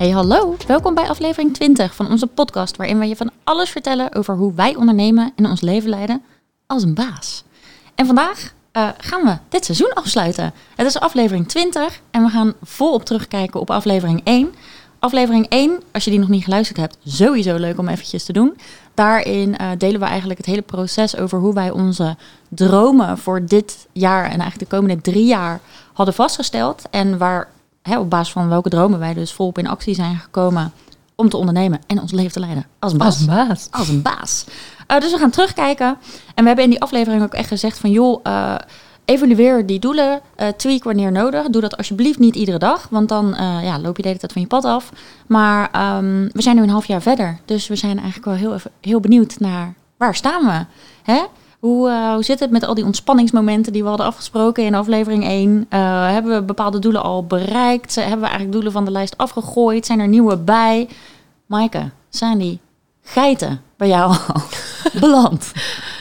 Hey hallo, welkom bij aflevering 20 van onze podcast waarin we je van alles vertellen over hoe wij ondernemen en ons leven leiden als een baas. En vandaag uh, gaan we dit seizoen afsluiten. Het is aflevering 20 en we gaan volop terugkijken op aflevering 1. Aflevering 1, als je die nog niet geluisterd hebt, sowieso leuk om eventjes te doen. Daarin uh, delen we eigenlijk het hele proces over hoe wij onze dromen voor dit jaar en eigenlijk de komende drie jaar hadden vastgesteld. En waar hè, op basis van welke dromen wij dus volop in actie zijn gekomen om te ondernemen en ons leven te leiden als een baas. Als een baas. Als een baas. Uh, dus we gaan terugkijken. En we hebben in die aflevering ook echt gezegd van joh, uh, evalueer die doelen, uh, tweak wanneer nodig. Doe dat alsjeblieft niet iedere dag, want dan ja, loop je de hele tijd van je pad af. Maar um, we zijn nu een half jaar verder, dus we zijn eigenlijk wel heel, heel benieuwd naar waar staan we. Hè? Hoe, uh, hoe zit het met al die ontspanningsmomenten die we hadden afgesproken in aflevering 1? Uh, hebben we bepaalde doelen al bereikt? Hebben we eigenlijk doelen van de lijst afgegooid? Zijn er nieuwe bij? Maaike, zijn die geiten bij jou al beland?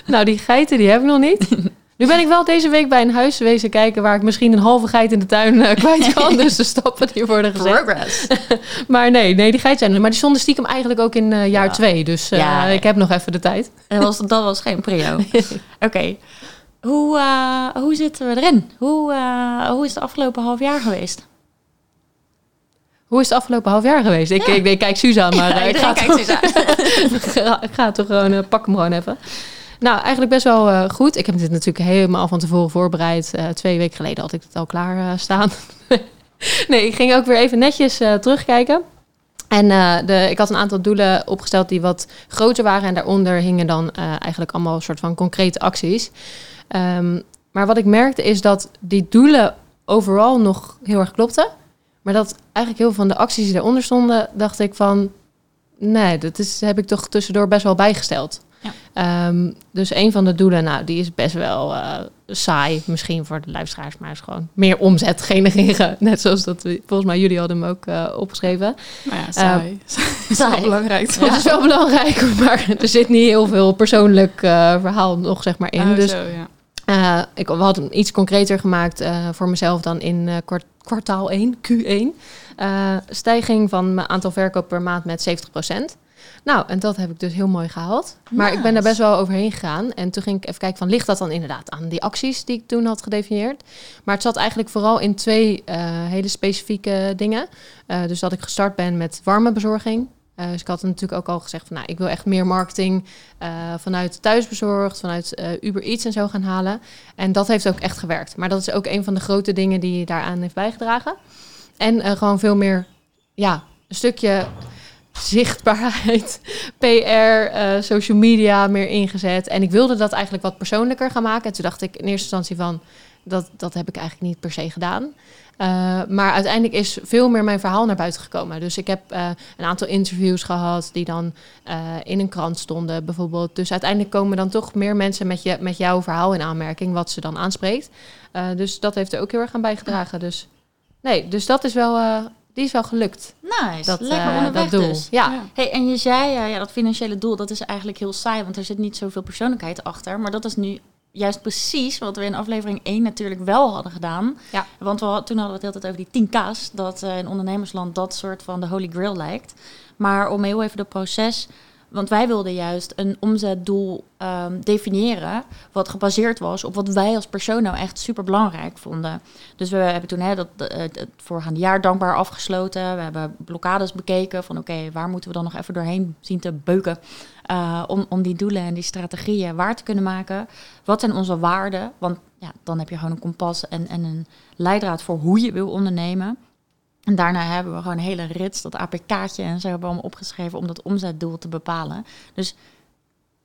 nou, die geiten die heb ik nog niet. Nu ben ik wel deze week bij een huis wezen kijken waar ik misschien een halve geit in de tuin uh, kwijt kan. dus de stappen die worden gezet. Progress. maar nee, nee, die geit zijn er. Maar die stonden stiekem eigenlijk ook in uh, jaar 2. Ja. Dus uh, ja, ik heb nog even de tijd. Dat was, dat was geen prio. Oké. Okay. Hoe, hoe zitten we erin? Hoe, hoe is het afgelopen half jaar geweest? Hoe is het afgelopen half jaar geweest? Ik, ja. ik, ik, kijk Suzanne, maar ik, ga toch, ik ga toch gewoon, pak hem gewoon even. Nou, eigenlijk best wel uh, goed. Ik heb dit natuurlijk helemaal van tevoren voorbereid. Uh, twee weken geleden had ik het al klaar uh, staan. nee, ik ging ook weer even netjes terugkijken. En de, ik had een aantal doelen opgesteld die wat groter waren. En daaronder hingen dan eigenlijk allemaal een soort van concrete acties. Um, maar wat ik merkte is dat die doelen overal nog heel erg klopten. Maar dat eigenlijk heel veel van de acties die daaronder stonden, dacht ik van... Nee, dat is, heb ik toch tussendoor best wel bijgesteld. Ja. Um, dus een van de doelen, nou, die is best wel uh, saai, misschien voor de luisteraars, maar is gewoon meer omzet genereren. Net zoals dat we, volgens mij jullie hadden hem ook uh, opgeschreven. Maar ja, saai. Um, is saai. wel belangrijk. Ja, het is wel belangrijk, maar er zit niet heel veel persoonlijk uh, verhaal nog zeg maar in. Oh, dus zo, ja. Uh, ik had hem iets concreter gemaakt uh, voor mezelf dan in uh, kwart, kwartaal 1, Q1. stijging van mijn aantal verkoop per maand met 70%. Nou, en dat heb ik dus heel mooi gehaald. Maar nice. ik ben daar best wel overheen gegaan. En toen ging ik even kijken van, ligt dat dan inderdaad aan die acties die ik toen had gedefinieerd? Maar het zat eigenlijk vooral in twee hele specifieke dingen. dus dat ik gestart ben met warme bezorging. Uh, dus ik had natuurlijk ook al gezegd van, nou, ik wil echt meer marketing uh, vanuit thuisbezorgd, vanuit uh, Uber Eats en zo gaan halen. En dat heeft ook echt gewerkt. Maar dat is ook een van de grote dingen die daaraan heeft bijgedragen. En gewoon veel meer, ja, een stukje zichtbaarheid, PR, social media meer ingezet. En ik wilde dat eigenlijk wat persoonlijker gaan maken. En toen dacht ik in eerste instantie van, dat, dat heb ik eigenlijk niet per se gedaan. Uh, maar uiteindelijk is veel meer mijn verhaal naar buiten gekomen. Dus ik heb uh, een aantal interviews gehad die dan in een krant stonden, bijvoorbeeld. Dus uiteindelijk komen dan toch meer mensen met, je, met jouw verhaal in aanmerking, wat ze dan aanspreekt. dus dat heeft er ook heel erg aan bijgedragen. Dus nee, dus dat is wel. Die is wel gelukt. Nice, dat, lekker onderweg dat doel. dus. Ja. ja. Hey, en je zei, ja, dat financiële doel, dat is eigenlijk heel saai, want er zit niet zoveel persoonlijkheid achter. Maar dat is nu juist precies wat we in aflevering 1 natuurlijk wel hadden gedaan. Ja. Want we, toen hadden we het altijd over die 10 K's, dat uh, in ondernemersland dat soort van de holy grail lijkt. Maar om heel even het proces, want wij wilden juist een omzetdoel um, definiëren wat gebaseerd was op wat wij als persoon nou echt super belangrijk vonden. Dus we hebben toen dat, het voorgaande jaar dankbaar afgesloten. We hebben blokkades bekeken van oké, waar moeten we dan nog even doorheen zien te beuken. Uh, om, om die doelen en die strategieën waar te kunnen maken. Wat zijn onze waarden? Want ja, dan heb je gewoon een kompas en, en een leidraad voor hoe je wil ondernemen. En daarna hebben we gewoon een hele rits, dat APK'tje en zo hebben we allemaal opgeschreven om dat omzetdoel te bepalen. Dus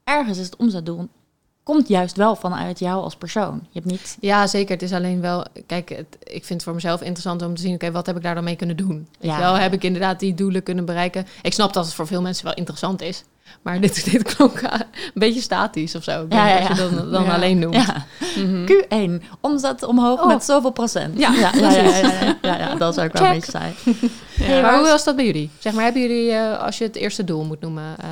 ergens is het omzetdoel komt juist wel vanuit jou als persoon. Je hebt niet. Ja, zeker. Het is alleen wel. Kijk, het, ik vind het voor mezelf interessant om te zien. Oké, okay, wat heb ik daar dan mee kunnen doen? Ja. Wel heb ik inderdaad die doelen kunnen bereiken. Ik snap dat het voor veel mensen wel interessant is. Maar dit, dit klonk een beetje statisch of zo. Ja, ja, Als je dan, dan ja. alleen noemt. Ja. Mm -hmm. Q1, omzet omhoog oh. met zoveel procent. Ja, ja, ja, ja, ja, ja, dat is ook wel een beetje saai. Hey, maar hoe was dat bij jullie? Zeg maar, hebben jullie, uh, als je het eerste doel moet noemen... Uh,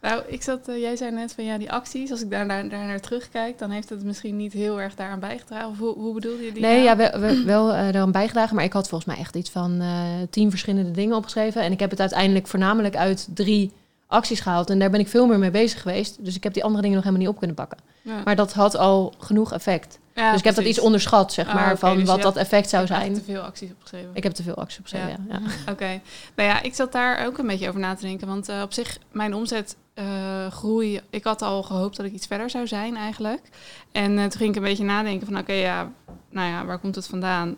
Nou, ik zat, uh, jij zei net van ja, die acties, als ik daar, daar, daar, naar terugkijk, dan heeft het misschien niet heel erg daaraan bijgedragen. Of hoe, hoe bedoelde je die? Nee, nou? ja, wel, wel uh, daaraan bijgedragen, maar ik had volgens mij echt iets van uh, tien verschillende dingen opgeschreven. En ik heb het uiteindelijk voornamelijk uit drie acties gehaald. En daar ben ik veel meer mee bezig geweest. Dus ik heb die andere dingen nog helemaal niet op kunnen pakken. Ja. Maar dat had al genoeg effect. Ja, dus ik heb dat iets onderschat, zeg maar, oh, okay, van dus wat dat effect zou zijn. Ik heb te veel acties opgeschreven. Ik heb te veel acties opgeschreven, ja. ja. Oké. Okay. Nou ja, ik zat daar ook een beetje over na te denken. Want uh, op zich, mijn omzet uh, groei... Ik had al gehoopt dat ik iets verder zou zijn eigenlijk. En uh, toen ging ik een beetje nadenken van... Oké, okay, ja, nou ja, waar komt het vandaan?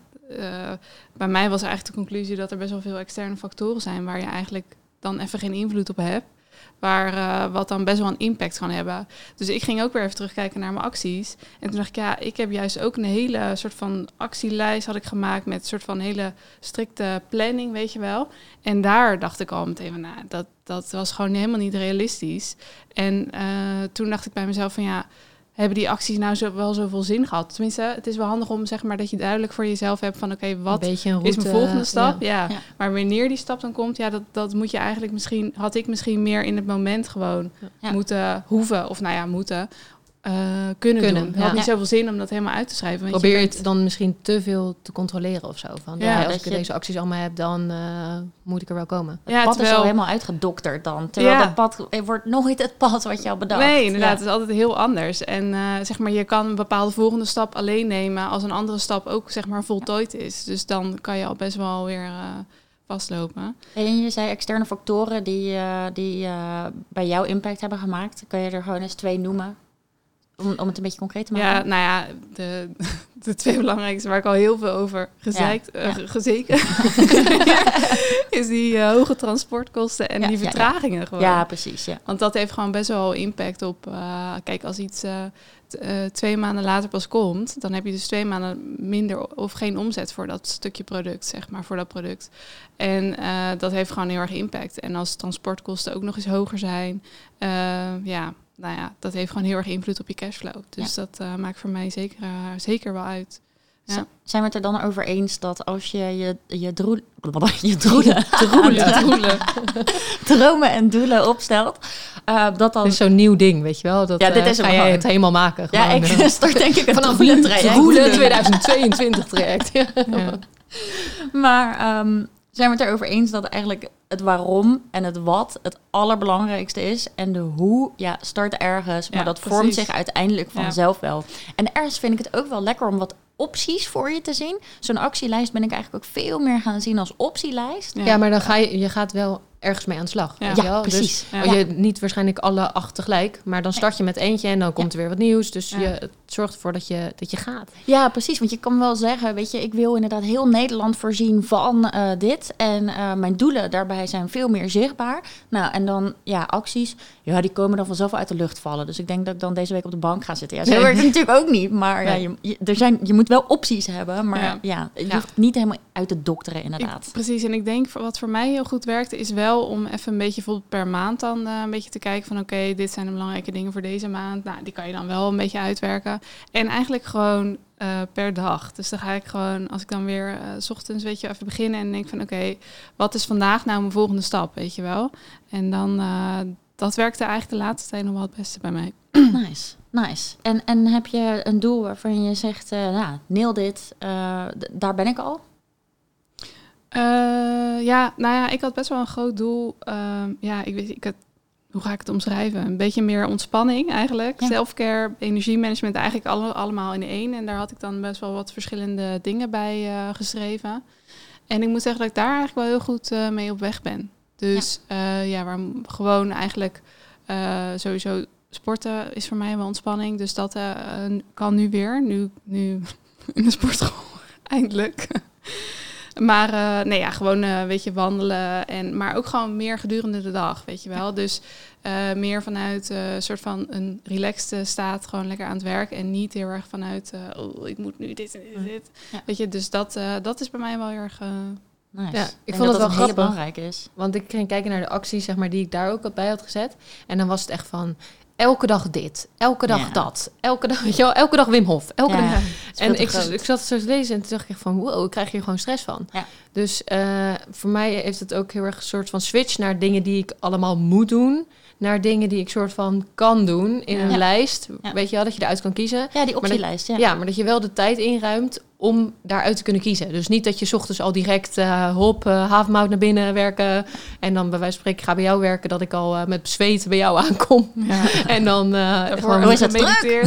bij mij was eigenlijk de conclusie dat er best wel veel externe factoren zijn... waar je eigenlijk dan even geen invloed op hebt. Waar, uh, wat dan best wel een impact kan hebben. Dus ik ging ook weer even terugkijken naar mijn acties. En toen dacht ik, ja, ik heb juist ook een hele soort van actielijst had ik gemaakt met een soort van hele strikte planning, weet je wel. En daar dacht ik al meteen van, nou, dat, dat was gewoon helemaal niet realistisch. En uh, toen dacht ik bij mezelf van, ja, hebben die acties nou zo, wel zoveel zin gehad? Tenminste, het is wel handig om zeg maar dat je duidelijk voor jezelf hebt van oké, wat is mijn volgende stap? Ja. ja. Maar wanneer die stap dan komt, ja, dat, dat moet je eigenlijk misschien, had ik misschien meer in het moment gewoon moeten hoeven, of nou ja, moeten, uh, kunnen, kunnen, doen. Het had niet zoveel zin om dat helemaal uit te schrijven. Want Probeer je het dan misschien te veel te controleren of zo. Van, ja, als ik je... deze acties allemaal heb, dan uh, moet ik er wel komen. Het ja, pad terwijl... is al helemaal uitgedokterd dan. Terwijl ja. dat pad het wordt nooit het pad wat je al bedacht. Nee, inderdaad. Het is altijd heel anders. En uh, zeg maar, je kan een bepaalde volgende stap alleen nemen... als een andere stap ook zeg maar voltooid is. Dus dan kan je al best wel weer vastlopen. En je zei externe factoren die, die bij jou impact hebben gemaakt. Kan je er gewoon eens twee noemen? Om, om het een beetje concreet te maken? Ja, nou ja, de, de twee belangrijkste waar ik al heel veel over gezeikt, ja, uh, gezeken, is die uh, hoge transportkosten en die vertragingen gewoon. Ja, precies. Ja. Want dat heeft gewoon best wel impact op, uh, kijk, als iets twee maanden later pas komt, dan heb je dus twee maanden minder of geen omzet voor dat stukje product, zeg maar, voor dat product. En dat heeft gewoon heel erg impact. En als transportkosten ook nog eens hoger zijn, ja, nou ja, dat heeft gewoon heel erg invloed op je cashflow. Dus dat uh, maakt voor mij zeker, uh, zeker wel uit. Ja. Zijn we het er dan over eens dat als je je, je, droel, je droelen, droelen, droelen. dromen en doelen opstelt, uh, dat dan... Dit is zo'n nieuw ding, weet je wel? Dat, ja, dit is ga jij het helemaal maken. Ja, ik start denk ik vanaf droelen traject. Droelen 2022 traject. ja. Maar um, zijn we het erover eens dat eigenlijk het waarom en het wat het allerbelangrijkste is. En de hoe, ja, start ergens. Maar dat vormt zich uiteindelijk vanzelf wel. En ergens vind ik het ook wel lekker om wat opties voor je te zien. Zo'n actielijst ben ik eigenlijk ook veel meer gaan zien als optielijst. Ja, maar dan ga je, je gaat wel ergens mee aan de slag. Ja, ja precies. Dus ja. je niet waarschijnlijk alle acht tegelijk, maar dan start je met eentje en dan komt er weer wat nieuws. Dus je het zorgt ervoor dat je, dat je gaat. Ja, precies. Want je kan wel zeggen, weet je, ik wil inderdaad heel Nederland voorzien van uh, dit. En uh, mijn doelen daarbij zijn veel meer zichtbaar. Nou, en dan ja, acties, ja, die komen dan vanzelf uit de lucht vallen. Dus ik denk dat ik dan deze week op de bank ga zitten. Ja, zo werkt het natuurlijk ook niet. Maar ja, je, je, er zijn, je moet wel opties hebben, maar ja, je hoeft niet helemaal uit te dokteren inderdaad. Ik, precies. En ik denk, wat voor mij heel goed werkt, is wel om even een beetje bijvoorbeeld per maand dan uh, een beetje te kijken van oké, dit zijn de belangrijke dingen voor deze maand. Nou, die kan je dan wel een beetje uitwerken. En eigenlijk gewoon uh, per dag. Dus dan ga ik gewoon, als ik dan weer uh, s ochtends, weet je, even beginnen en denk van oké, wat is vandaag nou mijn volgende stap, weet je wel? En dan, dat werkte eigenlijk de laatste tijd nog wel het beste bij mij. Nice, nice. En, en heb je een doel waarvan je zegt, nou, neel dit, daar ben ik al? Ja, nou ja, ik had best wel een groot doel. Uh, ja, ik weet, ik had, hoe ga ik het omschrijven? Een beetje meer ontspanning eigenlijk. Ja. Selfcare, energiemanagement, eigenlijk alle, allemaal in één. En daar had ik dan best wel wat verschillende dingen bij uh, geschreven. En ik moet zeggen dat ik daar eigenlijk wel heel goed uh, mee op weg ben. Dus ja, ja waar gewoon eigenlijk sowieso sporten is voor mij wel ontspanning. Dus dat kan nu weer, nu, nu in de sportschool eindelijk. Maar uh, nee, ja, gewoon uh, weet je, wandelen. En, maar ook gewoon meer gedurende de dag, weet je wel. Dus uh, meer vanuit een soort van een relaxed staat, gewoon lekker aan het werk. En niet heel erg vanuit, oh, ik moet nu dit en dit, dit. Ja. Weet je, dus dat, dat is bij mij wel heel erg... Nice. Ja, ik vond het wel grappig, belangrijk is. Want ik ging kijken naar de acties zeg maar, die ik daar ook bij had gezet. En dan was het echt van elke dag dit, elke dag Ja. dat, elke dag, weet je wel, elke dag Wim Hof, elke Ja. dag. En ik, ik zat zo te lezen en toen dacht ik echt van, wow, ik krijg hier gewoon stress van. Ja. Dus eh, voor mij heeft het ook heel erg een soort van switch naar dingen die ik allemaal moet doen, naar dingen die ik soort van kan doen in Ja. een Ja. lijst. Ja. Weet je wel, dat je eruit kan kiezen. Ja, die optielijst. Ja. Ja. maar dat je wel de tijd inruimt om daaruit te kunnen kiezen. Dus niet dat je 's ochtends al direct eh hop, eh havenmout naar binnen werken. En dan bij wijze van spreken, ga bij jou werken, dat ik al eh, met zweet bij jou aankom. Ja. En dan gewoon... Oh, is dat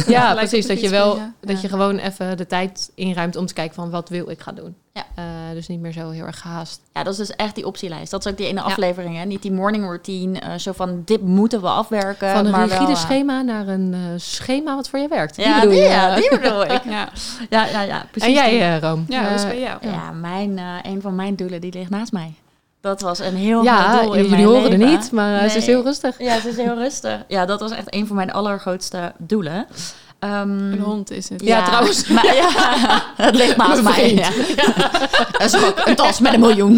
Ja, precies. Dat je wel dat je gewoon even de tijd inruimt om te kijken van wat wil ik gaan doen. Ja. Eh, dus niet meer zo heel erg gehaast. Ja, dat is dus echt die optielijst. Dat is ook die ene Ja. aflevering, hè? Niet die morning routine, eh, zo van dit moeten we afwerken. Van een maar rigide wel, eh, schema naar een eh, schema wat voor je werkt. Ja, bedoel die, je? ja, die bedoel ik. Ja, Ja, ja, ja, precies. En jij, die. Room? ja, dat is bij jou. Ja, mijn, eh, een van mijn doelen die ligt naast mij. Dat was een heel ja, groot doel in jullie horen leven. er niet, maar eh, ze is heel rustig. Ja, het is heel rustig. Ja, dat was echt een van mijn allergrootste doelen. Ehm, Een hond is het. Ja, trouwens. Maar, ja, het ligt naast mij. Ja. Een schok, een tas met een miljoen.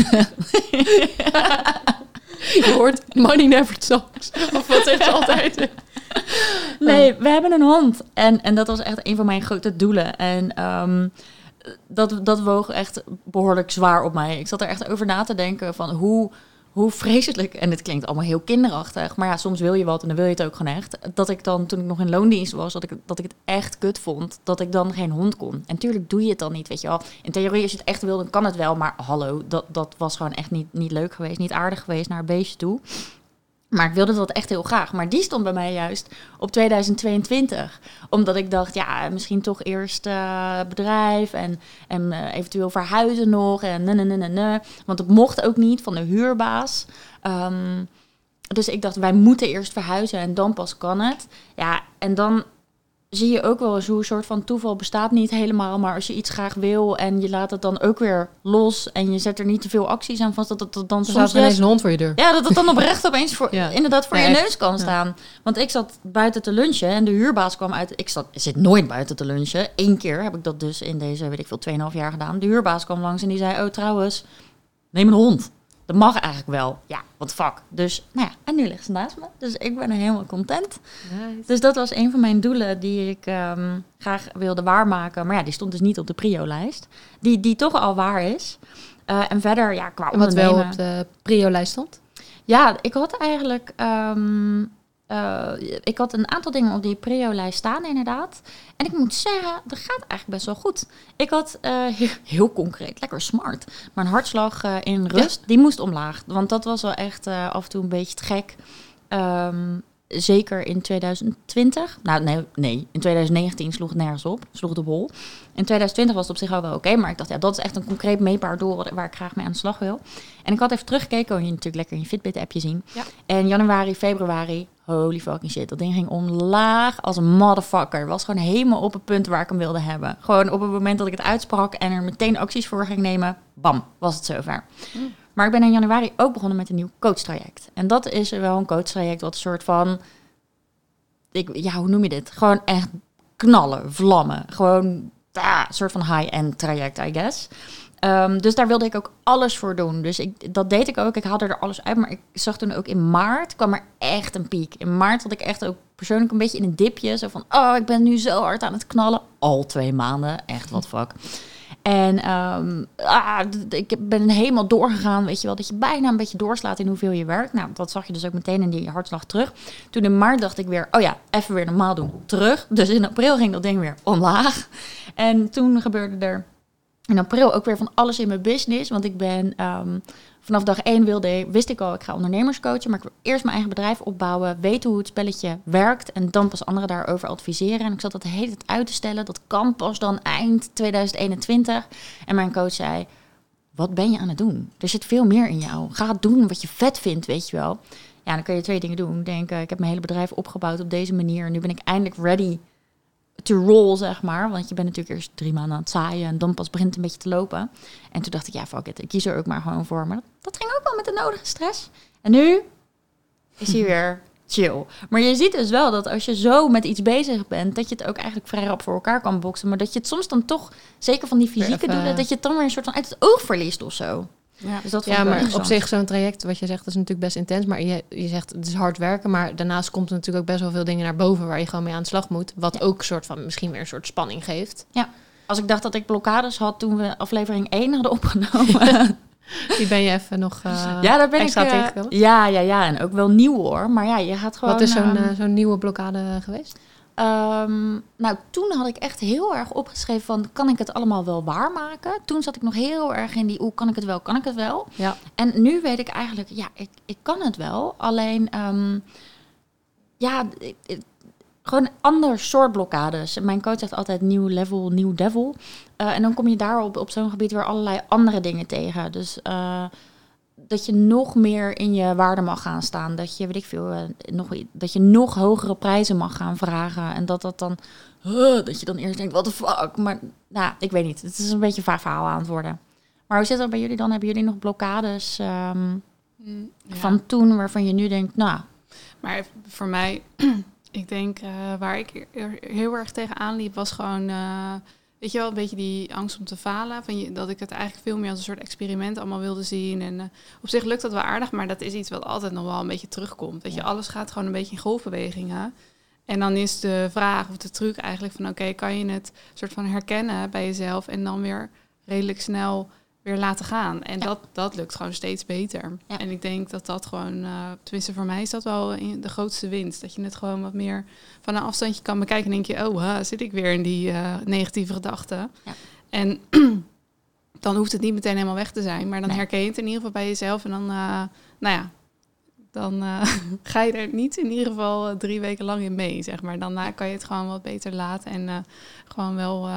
Je hoort money never talks. Of wat zegt ze altijd? Nee, we hebben een hond. En, en dat was echt een van mijn grote doelen. En ehm, dat, dat woog echt behoorlijk zwaar op mij. Ik zat er echt over na te denken van hoe, hoe vreselijk... En het klinkt allemaal heel kinderachtig. Maar ja, soms wil je wat en dan wil je het ook gewoon echt. Dat ik dan, toen ik nog in loondienst was, dat ik, dat ik het echt kut vond. Dat ik dan geen hond kon. En tuurlijk doe je het dan niet, weet je wel. In theorie, als je het echt wil, dan kan het wel. Maar hallo, dat, dat was gewoon echt niet, niet leuk geweest. Niet aardig geweest naar een beestje toe. Maar ik wilde dat echt heel graag. Maar die stond bij mij juist op 2022. Omdat ik dacht, ja, misschien toch eerst eh, bedrijf en, en eh, eventueel verhuizen nog. En ne. Want het mocht ook niet van de huurbaas. Ehm, dus ik dacht, wij moeten eerst verhuizen en dan pas kan het. Ja, en dan zie je ook wel eens hoe een soort van toeval bestaat niet helemaal. Maar als je iets graag wil en je laat het dan ook weer los... en je zet er niet te veel acties aan vast, dat het dan soms ineens een hond voor je deur. ja, dat het dan oprecht opeens voor, Ja. inderdaad voor je echt. neus kan Ja. staan. Want ik zat buiten te lunchen en de huurbaas kwam uit... Ik zat, zit nooit buiten te lunchen. Eén keer heb ik dat dus in deze, weet ik veel, 2,5 jaar gedaan. De huurbaas kwam langs en die zei... Oh, trouwens, neem een hond. Dat mag eigenlijk wel. Ja, wat fuck. Dus, nou ja, en nu ligt ze naast me. Dus ik ben helemaal content. Dus dat was een van mijn doelen die ik ehm, graag wilde waarmaken. Maar ja, die stond dus niet op de prio-lijst. Die, die toch al waar is. Eh, en verder, ja, qua En wat wel op de prio-lijst stond? ja, ik had eigenlijk. ehm, eh, ik had een aantal dingen op die prio-lijst staan, inderdaad. En ik moet zeggen, dat gaat eigenlijk best wel goed. Ik had eh, heel, heel concreet, lekker smart. Mijn hartslag eh, in rust, die moest omlaag. Want dat was wel echt af en toe een beetje te gek. Ehm, zeker in 2020. Nou, nee, nee, in 2019 sloeg het nergens op. Sloeg op hol. In 2020 was het op zich al wel oké. maar ik dacht, ja, dat is echt een concreet meetbaar doel waar ik graag mee aan de slag wil. En ik had even teruggekeken, kon je natuurlijk lekker in je Fitbit-appje zien. Ja. En januari, februari, holy fucking shit. Dat ding ging omlaag als een motherfucker. Was gewoon helemaal op het punt waar ik hem wilde hebben. Gewoon op het moment dat ik het uitsprak en er meteen acties voor ging nemen, bam, was het zover. Mm. Maar ik ben in januari ook begonnen met een nieuw coachtraject. En dat is wel een coachtraject wat een soort van... Ik, ja, hoe noem je dit? Gewoon echt knallen, vlammen. Gewoon ah, een soort van high-end traject, I guess. Ehm, dus daar wilde ik ook alles voor doen. Dus ik, dat deed ik ook. Ik haalde er alles uit. Maar ik zag toen ook in maart kwam er echt een piek. In maart had ik echt ook persoonlijk een beetje in een dipje. Zo van, oh, ik ben nu zo hard aan het knallen. Al twee maanden. Echt wat fuck. En ehm, ah, ik ben helemaal doorgegaan, weet je wel, dat je bijna een beetje doorslaat in hoeveel je werkt. Nou, dat zag je dus ook meteen in die hartslag terug. Toen in maart dacht ik weer, oh ja, even weer normaal doen, terug. Dus in april ging dat ding weer omlaag. En toen gebeurde er in april ook weer van alles in mijn business. Want ik ben ehm, vanaf dag één wilde, wist ik al, ik ga ondernemers coachen. Maar ik wil eerst mijn eigen bedrijf opbouwen. Weten hoe het spelletje werkt. En dan pas anderen daarover adviseren. En ik zat dat de hele tijd uit te stellen. Dat kan pas dan eind 2021. En mijn coach zei, wat ben je aan het doen? Er zit veel meer in jou. Ga doen wat je vet vindt, weet je wel. Ja, dan kun je twee dingen doen. Denk, eh, ik heb mijn hele bedrijf opgebouwd op deze manier. Nu ben ik eindelijk ready to roll, zeg maar. Want je bent natuurlijk eerst drie maanden aan het zaaien en dan pas begint het een beetje te lopen. En toen dacht ik, ja, fuck it, ik kies er ook maar gewoon voor. Maar dat, dat ging ook wel met de nodige stress. En nu is hij weer chill. Maar je ziet dus wel dat als je zo met iets bezig bent, dat je het ook eigenlijk vrij rap voor elkaar kan boksen. Maar dat je het soms dan toch, zeker van die fysieke doelen, dat je het dan weer een soort van uit het oog verliest of zo. Ja. Dus dat Ja, maar op zich zo'n traject, wat je zegt, is natuurlijk best intens. Maar je, je zegt het is hard werken, maar daarnaast komt er natuurlijk ook best wel veel dingen naar boven waar je gewoon mee aan de slag moet. Wat Ja. ook soort van misschien weer een soort spanning geeft. Als ik dacht dat ik blokkades had toen we aflevering 1 hadden opgenomen. Die ben je even nog. eh, ja, daar ben extra ik... eh, tegengekomen? ja, ja, ja. En ook wel nieuw hoor. Maar ja, je gaat gewoon... Wat is zo'n ehm, eh, zo'n nieuwe blokkade geweest? Ehm, nou, toen had ik echt heel erg opgeschreven van... kan ik het allemaal wel waarmaken? Toen zat ik nog heel erg in die... hoe kan ik het wel, kan ik het wel? Ja. En nu weet ik eigenlijk... ja, ik, ik kan het wel. Alleen, ehm, ja... ik- ik- gewoon ander soort blokkades. Mijn coach zegt altijd nieuw level, nieuw devil. Eh, en dan kom je daarop op zo'n gebied weer allerlei andere dingen tegen. Dus eh, dat je nog meer in je waarde mag gaan staan. Dat je, weet ik veel, eh, nog, dat je nog hogere prijzen mag gaan vragen. En dat dat dan, dat je dan eerst denkt, what the fuck. Maar nou, ik weet niet. Het is een beetje een vaag verhaal aan het worden. Maar hoe zit dat bij jullie dan? Hebben jullie nog blokkades ehm, Mm, ja. van toen waarvan je nu denkt, nou, Maar voor mij, ik denk eh, waar ik heel erg tegenaan liep, was gewoon, eh, weet je wel, een beetje die angst om te falen. Van je, dat ik het eigenlijk veel meer als een soort experiment allemaal wilde zien. En eh, op zich lukt dat wel aardig, maar dat is iets wat altijd nog wel een beetje terugkomt. Weet je, alles gaat gewoon een beetje in golfbewegingen. En dan is de vraag of de truc eigenlijk van, oké, kan je het soort van herkennen bij jezelf en dan weer redelijk snel weer laten gaan. En Ja. dat, dat lukt gewoon steeds beter. Ja. En ik denk dat dat gewoon, eh, tenminste voor mij is dat wel in- de grootste winst. Dat je het gewoon wat meer van een afstandje kan bekijken. En denk je, oh, ha, zit ik weer in die eh, negatieve gedachten. Ja. En dan hoeft het niet meteen helemaal weg te zijn. Maar dan Nee. herken je het in ieder geval bij jezelf. En dan, eh, nou ja, dan ga je er niet in ieder geval drie weken lang in mee, zeg maar. Daarna kan je het gewoon wat beter laten. En gewoon wel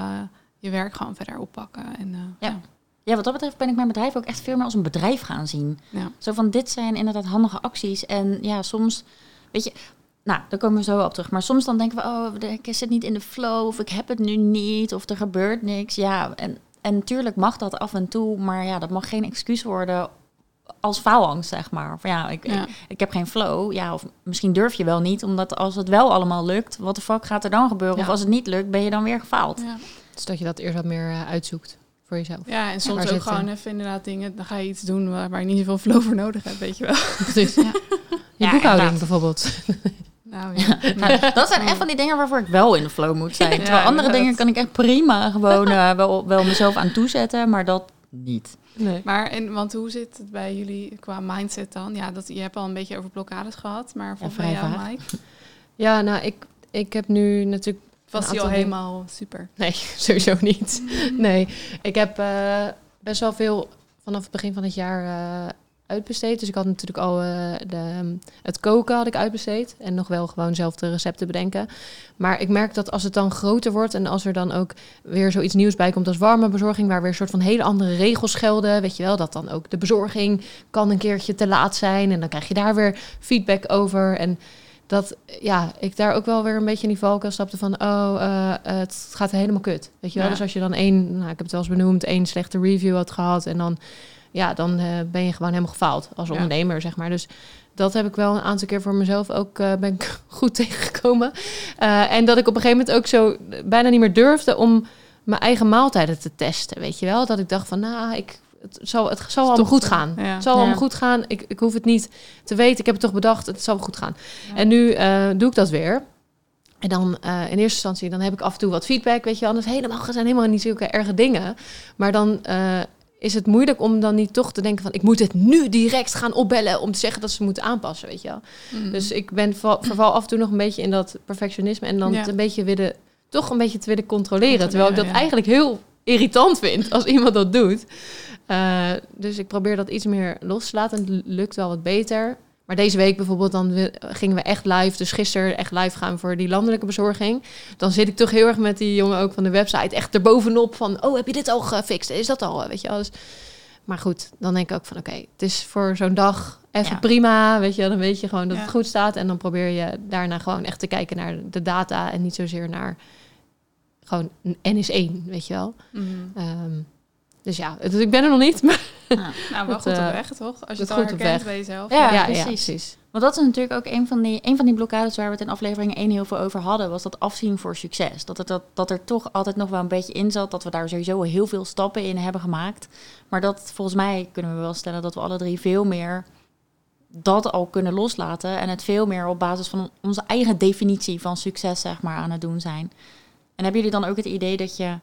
je werk gewoon verder oppakken. En, Ja. Ja. wat dat betreft ben ik mijn bedrijf ook echt veel meer als een bedrijf gaan zien. Ja. Zo van, dit zijn inderdaad handige acties. En ja, soms, weet je, nou, daar komen we zo op terug. Maar soms dan denken we, oh, ik zit niet in de flow, of ik heb het nu niet, of er gebeurt niks. Ja, en, en natuurlijk mag dat af en toe, maar ja, dat mag geen excuus worden als faalangst, zeg maar. Van ja, ik, Ja. Ik, ik heb geen flow. Ja, of misschien durf je wel niet, omdat als het wel allemaal lukt, wat de fuck gaat er dan gebeuren? Ja. Of als het niet lukt, ben je dan weer gefaald. Ja. Dus dat je dat eerst wat meer eh, uitzoekt voor jezelf. Ja, en soms ook gewoon even inderdaad dingen. Dan ga je iets doen waar, waar je niet zoveel flow voor nodig hebt, weet je wel. Precies. Ja. Je Ja, boekhouding bijvoorbeeld. Nou ja. Nou, dat zijn echt van die dingen waarvoor ik wel in de flow moet zijn. Ja, Terwijl andere inderdaad. dingen kan ik echt prima gewoon eh, wel, wel mezelf aan toezetten, maar dat niet. Nee. Maar en, want hoe zit het bij jullie qua mindset dan? Ja, dat, je hebt al een beetje over blokkades gehad, maar volgens vrij mij jou. Mike, Ja, nou, ik, ik heb nu natuurlijk was die al helemaal super. Nee, sowieso niet. Nee, ik heb eh, best wel veel vanaf het begin van het jaar eh, uitbesteed. Dus ik had natuurlijk al eh, de, het koken had ik uitbesteed. En nog wel gewoon zelf de recepten bedenken. Maar ik merk dat als het dan groter wordt... en als er dan ook weer zoiets nieuws bij komt als warme bezorging... waar weer een soort van hele andere regels gelden. Weet je wel, dat dan ook de bezorging kan een keertje te laat zijn. En dan krijg je daar weer feedback over. En dat ja, ik daar ook wel weer een beetje in die valkuil stapte van... oh, eh, het gaat helemaal kut. Weet je wel? Ja. Dus als je dan één, nou, ik heb het wel eens benoemd... één slechte review had gehad... en dan, ja, dan eh, ben je gewoon helemaal gefaald als Ja. ondernemer, zeg maar. Dus dat heb ik wel een aantal keer voor mezelf ook eh, ben ik goed tegengekomen. En dat ik op een gegeven moment ook zo bijna niet meer durfde... om mijn eigen maaltijden te testen, weet je wel? Dat ik dacht van, nou, ik, het zal, het zal allemaal goed gaan. Ja. Het zal Ja. allemaal goed gaan. Ik, ik hoef het niet te weten. Ik heb het toch bedacht. Het zal wel goed gaan. Ja. En nu eh, doe ik dat weer. En dan eh, in eerste instantie, dan heb ik af en toe wat feedback, weet je is helemaal, zijn helemaal niet zulke erge dingen. Maar dan eh, is het moeilijk om dan niet toch te denken van... ik moet het nu direct gaan opbellen om te zeggen dat ze moeten aanpassen, weet je wel. Mhm. Dus ik ben verval af en toe nog een beetje in dat perfectionisme... en dan het een beetje willen, toch een beetje te willen controleren. terwijl ik dat Controleren, eigenlijk heel irritant vind als iemand dat doet. Eh, dus ik probeer dat iets meer los te laten. Het lukt wel wat beter. Maar deze week bijvoorbeeld, dan gingen we echt live. Dus gisteren echt live gaan voor die landelijke bezorging. Dan zit ik toch heel erg met die jongen ook van de website echt erbovenop van... oh, heb je dit al gefixt? Is dat al? Weet je wel? Dus, maar goed, dan denk ik ook van oké, het is voor zo'n dag even Ja. prima. Weet je, dan weet je gewoon dat Ja. het goed staat. En dan probeer je daarna gewoon echt te kijken naar de data... en niet zozeer naar gewoon een N is één, weet je wel. Mhm. Ehm, Dus ja, het- ik ben er nog niet, maar Nou, Nou, wel Dat, goed op eh, weg, toch? Als je het al goed herkent bij jezelf. Ja, ja, precies. ja, precies. Want dat is natuurlijk ook een van, die, een van die blokkades waar we het in aflevering 1 heel veel over hadden, was dat afzien voor succes. Dat, het, dat, dat er toch altijd nog wel een beetje in zat, dat we daar sowieso heel veel stappen in hebben gemaakt. Maar dat volgens mij kunnen we wel stellen dat we alle drie veel meer dat al kunnen loslaten en het veel meer op basis van onze eigen definitie van succes zeg maar aan het doen zijn. En hebben jullie dan ook het idee dat je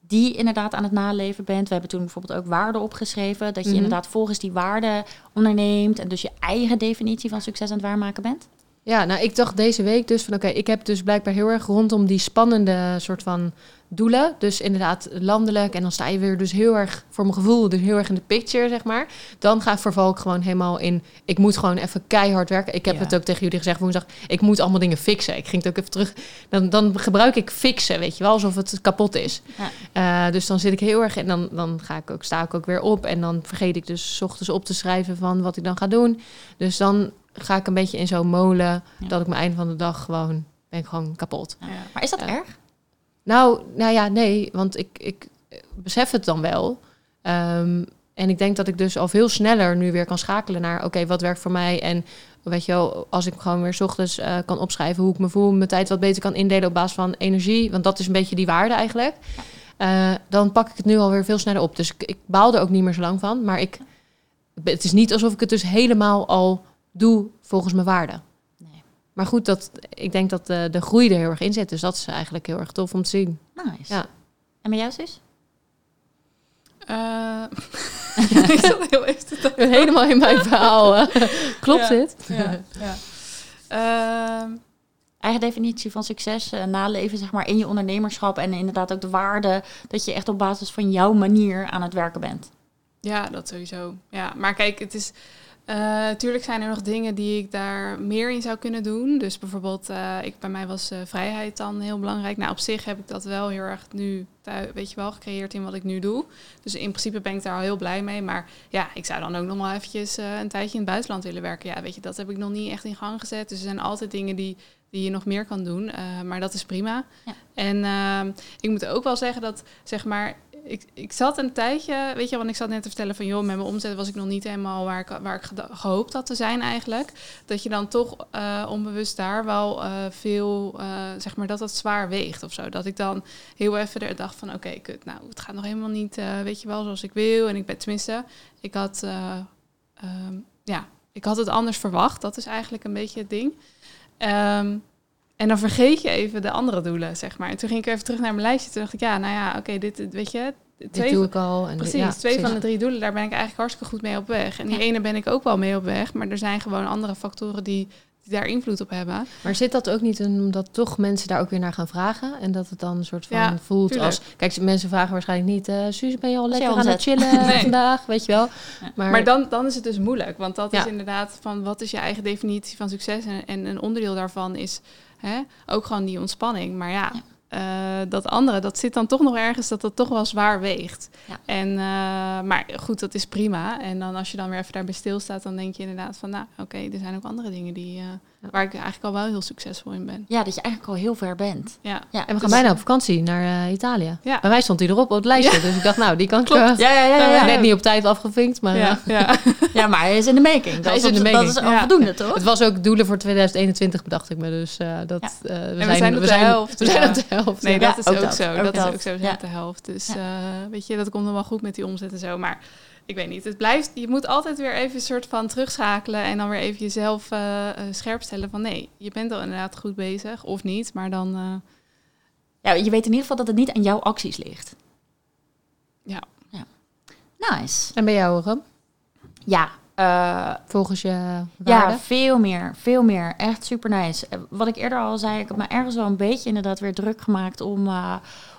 die inderdaad aan het naleven bent? We hebben toen bijvoorbeeld ook waarden opgeschreven, dat je Mhm. inderdaad volgens die waarden onderneemt en dus je eigen definitie van succes aan het waarmaken bent? Ja, nou, ik dacht deze week dus van oké, ik heb dus blijkbaar heel erg rondom die spannende soort van doelen. Dus inderdaad landelijk en dan sta je weer dus heel erg, voor mijn gevoel, dus heel erg in de picture, zeg maar. Dan ga ik verval ik gewoon helemaal in, ik moet gewoon even keihard werken. Ik heb Ja. het ook tegen jullie gezegd woensdag, ik moet allemaal dingen fixen. Ik ging het ook even terug, dan, dan gebruik ik fixen, weet je wel, alsof het kapot is. Eh, dus dan zit ik heel erg en dan, dan ga ik ook, sta ik ook weer op en dan vergeet ik dus ochtends op te schrijven van wat ik dan ga doen. Dus dan ga ik een beetje in zo'n molen Ja. dat ik mijn einde van de dag gewoon ben ik gewoon kapot. Ja. Maar is dat erg? Nou, nou ja, nee, want ik, ik besef het dan wel. Ehm, en ik denk dat ik dus al veel sneller nu weer kan schakelen naar oké, wat werkt voor mij en weet je wel, als ik gewoon weer 's ochtends eh, kan opschrijven hoe ik me voel, mijn tijd wat beter kan indelen op basis van energie, want dat is een beetje die waarde eigenlijk. Eh, dan pak ik het nu alweer veel sneller op. Dus ik, ik baal er ook niet meer zo lang van, maar ik, het is niet alsof ik het dus helemaal al doe volgens mijn waarden. Nee. Maar goed, dat, ik denk dat de, de groei er heel erg in zit. Dus dat is eigenlijk heel erg tof om te zien. Nice. Ja. En bij jou zus? Eh, ik zat heel even te denken. Helemaal in mijn verhaal. eh, Klopt Ja. dit? Ja, ja. Ehm, Eigen definitie van succes, eh, naleven zeg maar in je ondernemerschap en inderdaad ook de waarde dat je echt op basis van jouw manier aan het werken bent. Ja, dat sowieso. Ja, maar kijk, het is. Natuurlijk zijn er nog dingen die ik daar meer in zou kunnen doen. Dus bijvoorbeeld, eh, ik, bij mij was eh, vrijheid dan heel belangrijk. Nou, op zich heb ik dat wel heel erg nu, weet je wel, gecreëerd in wat ik nu doe. Dus in principe ben ik daar al heel blij mee. Maar ja, ik zou dan ook nog wel eventjes eh, een tijdje in het buitenland willen werken. Ja, weet je, dat heb ik nog niet echt in gang gezet. Dus er zijn altijd dingen die, die je nog meer kan doen. eh, maar dat is prima. Ja. En ehm, ik moet ook wel zeggen dat, zeg maar, ik, ik zat een tijdje, weet je, want ik zat net te vertellen van, joh, met mijn omzet was ik nog niet helemaal waar ik, waar ik gehoopt had te zijn eigenlijk. Dat je dan toch eh, onbewust daar wel eh, veel, eh, zeg maar, dat dat zwaar weegt of zo. Dat ik dan heel even er dacht van, oké, nou, het gaat nog helemaal niet, weet je wel, zoals ik wil. En ik ben, tenminste, ik had, eh, ehm, ja, ik had het anders verwacht. Dat is eigenlijk een beetje het ding. Ehm, en dan vergeet je even de andere doelen, zeg maar. En toen ging ik even terug naar mijn lijstje. Toen dacht ik, ja, nou ja, oké, dit, dit, weet je... Dit Twee, doe ik al. En precies, ja, twee precies. van de drie doelen, daar ben ik eigenlijk hartstikke goed mee op weg. En die Ja. ene ben ik ook wel mee op weg. Maar er zijn gewoon andere factoren die, die daar invloed op hebben. Maar zit dat ook niet in omdat toch mensen daar ook weer naar gaan vragen? En dat het dan een soort van Ja, voelt tuurlijk. als... Kijk, mensen vragen waarschijnlijk niet... eh Suus, ben je al lekker aan het chillen Nee. vandaag? Weet je wel? Ja. Maar, Maar dan, dan is het dus moeilijk. Want dat Ja. is inderdaad van wat is je eigen definitie van succes. En, en een onderdeel daarvan is hè, ook gewoon die ontspanning. Maar ja, Ja. eh, dat andere, dat zit dan toch nog ergens dat dat toch wel zwaar weegt. Ja. En, eh, maar goed, dat is prima. En dan als je dan weer even daarbij stilstaat, dan denk je inderdaad van, nou oké, er zijn ook andere dingen die, eh. Waar ik eigenlijk al wel heel succesvol in ben. Ja, dat je eigenlijk al heel ver bent. Ja, Ja, en we gaan dus- bijna op vakantie naar eh, Italië. Ja. Bij mij stond hij erop op het lijstje. Dus ik dacht, nou, die kan ik... Klopt. eh, Ja, ja, ja. ja, ja, Net niet op tijd afgevinkt, maar... ja, eh, ja. Ja, maar hij is in de making. Dat Hij is op- in de Dat making. is al Ja. voldoende, toch? Het was ook doelen voor 2021, bedacht ik me. Dus eh, dat, Ja. eh, we, we zijn, op we de zijn, helft, We zijn op de helft. Nee, ja. dat is ook ook, dat, zo. ook dat, dat. is ook zo. We zijn Ja. op de helft. Dus eh, weet je, dat komt nog wel goed met die omzet en zo. Maar ik weet niet. Het blijft. Je moet altijd weer even een soort van terugschakelen en dan weer even jezelf eh, eh, scherp stellen van nee, je bent al inderdaad goed bezig of niet. Maar dan eh, Ja, je weet in ieder geval dat het niet aan jouw acties ligt. Ja. ja. Nice. En bij jou, Ram? Ja, eh, Volgens je ja, veel meer. Veel meer. Echt super nice. Wat ik eerder al zei, ik heb me ergens wel een beetje inderdaad weer druk gemaakt om eh,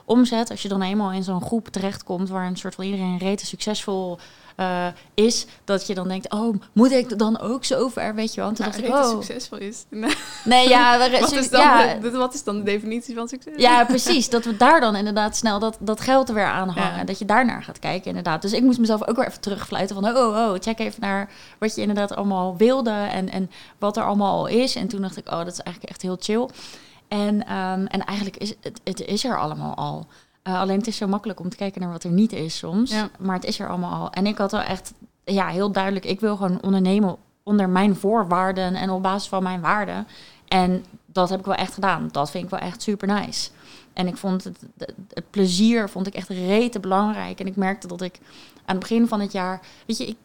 omzet. Als je dan eenmaal in zo'n groep terechtkomt waar een soort van iedereen rete succesvol eh, is, dat je dan denkt, oh, moet ik dan ook zo ver, weet je wel? En toen nou, dacht ik, oh. succesvol is. Nee, ja, wat, is dan ja, de, wat is dan de definitie van succes? Ja, precies. Dat we daar dan inderdaad snel dat, dat geld er weer aan hangen. Ja. Dat je daarnaar gaat kijken, inderdaad. Dus ik moest mezelf ook weer even terugfluiten van... oh, oh, check even naar wat je inderdaad allemaal wilde... en, en wat er allemaal al is. En toen dacht ik, oh, dat is eigenlijk echt heel chill. En, ehm, en eigenlijk is het, het is er allemaal al. Uh, alleen het is zo makkelijk om te kijken naar wat er niet is soms. Ja. Maar het is er allemaal al. En ik had wel echt ja, heel duidelijk, ik wil gewoon ondernemen onder mijn voorwaarden en op basis van mijn waarden. En dat heb ik wel echt gedaan. Dat vind ik wel echt super nice. En ik vond het, het, het plezier vond ik echt rete belangrijk. En ik merkte dat ik aan het begin van het jaar, weet je, ik,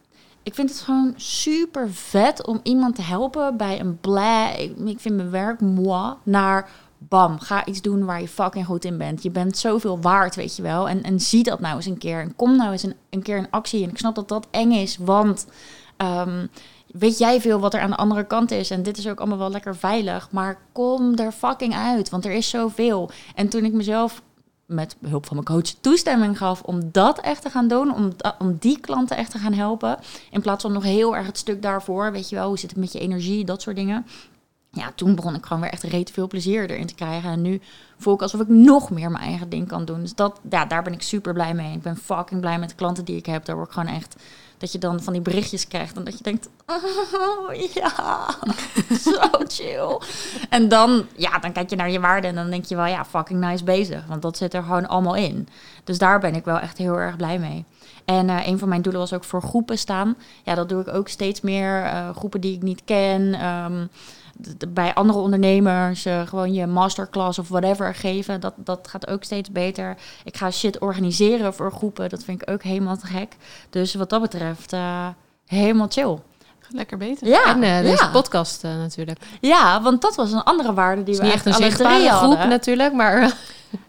ik vind het gewoon super vet om iemand te helpen bij een blij. Ik, vind mijn werk moi naar bam, ga iets doen waar je fucking goed in bent. Je bent zoveel waard, weet je wel. En, en zie dat nou eens een keer. En kom nou eens een, een keer in actie. En ik snap dat dat eng is, want um, weet jij veel wat er aan de andere kant is. En dit is ook allemaal wel lekker veilig. Maar kom er fucking uit, want er is zoveel. En toen ik mezelf met behulp van mijn coach toestemming gaf om dat echt te gaan doen, om, om die klanten echt te gaan helpen, in plaats van nog heel erg het stuk daarvoor, weet je wel, hoe zit het met je energie, dat soort dingen ja, toen begon ik gewoon weer echt reet veel plezier erin te krijgen. En nu voel ik alsof ik nog meer mijn eigen ding kan doen. Dus dat, ja, daar ben ik super blij mee. Ik ben fucking blij met de klanten die ik heb. Daar word ik gewoon echt... Dat je dan van die berichtjes krijgt en dat je denkt... Oh, ja, zo chill. En dan, ja, dan kijk je naar je waarde en dan denk je wel... Ja, fucking nice bezig. Want dat zit er gewoon allemaal in. Dus daar ben ik wel echt heel erg blij mee. En uh, een van mijn doelen was ook voor groepen staan. Ja, dat doe ik ook steeds meer. Uh, groepen die ik niet ken... Um, bij andere ondernemers uh, gewoon je masterclass of whatever geven. Dat, dat gaat ook steeds beter. Ik ga shit organiseren voor groepen. Dat vind ik ook helemaal te gek. Dus wat dat betreft, uh, helemaal chill. Lekker beter. Ja, en uh, deze ja. podcast natuurlijk. Ja, want dat was een andere waarde die we niet echt een zichtbare groep hadden. natuurlijk, maar...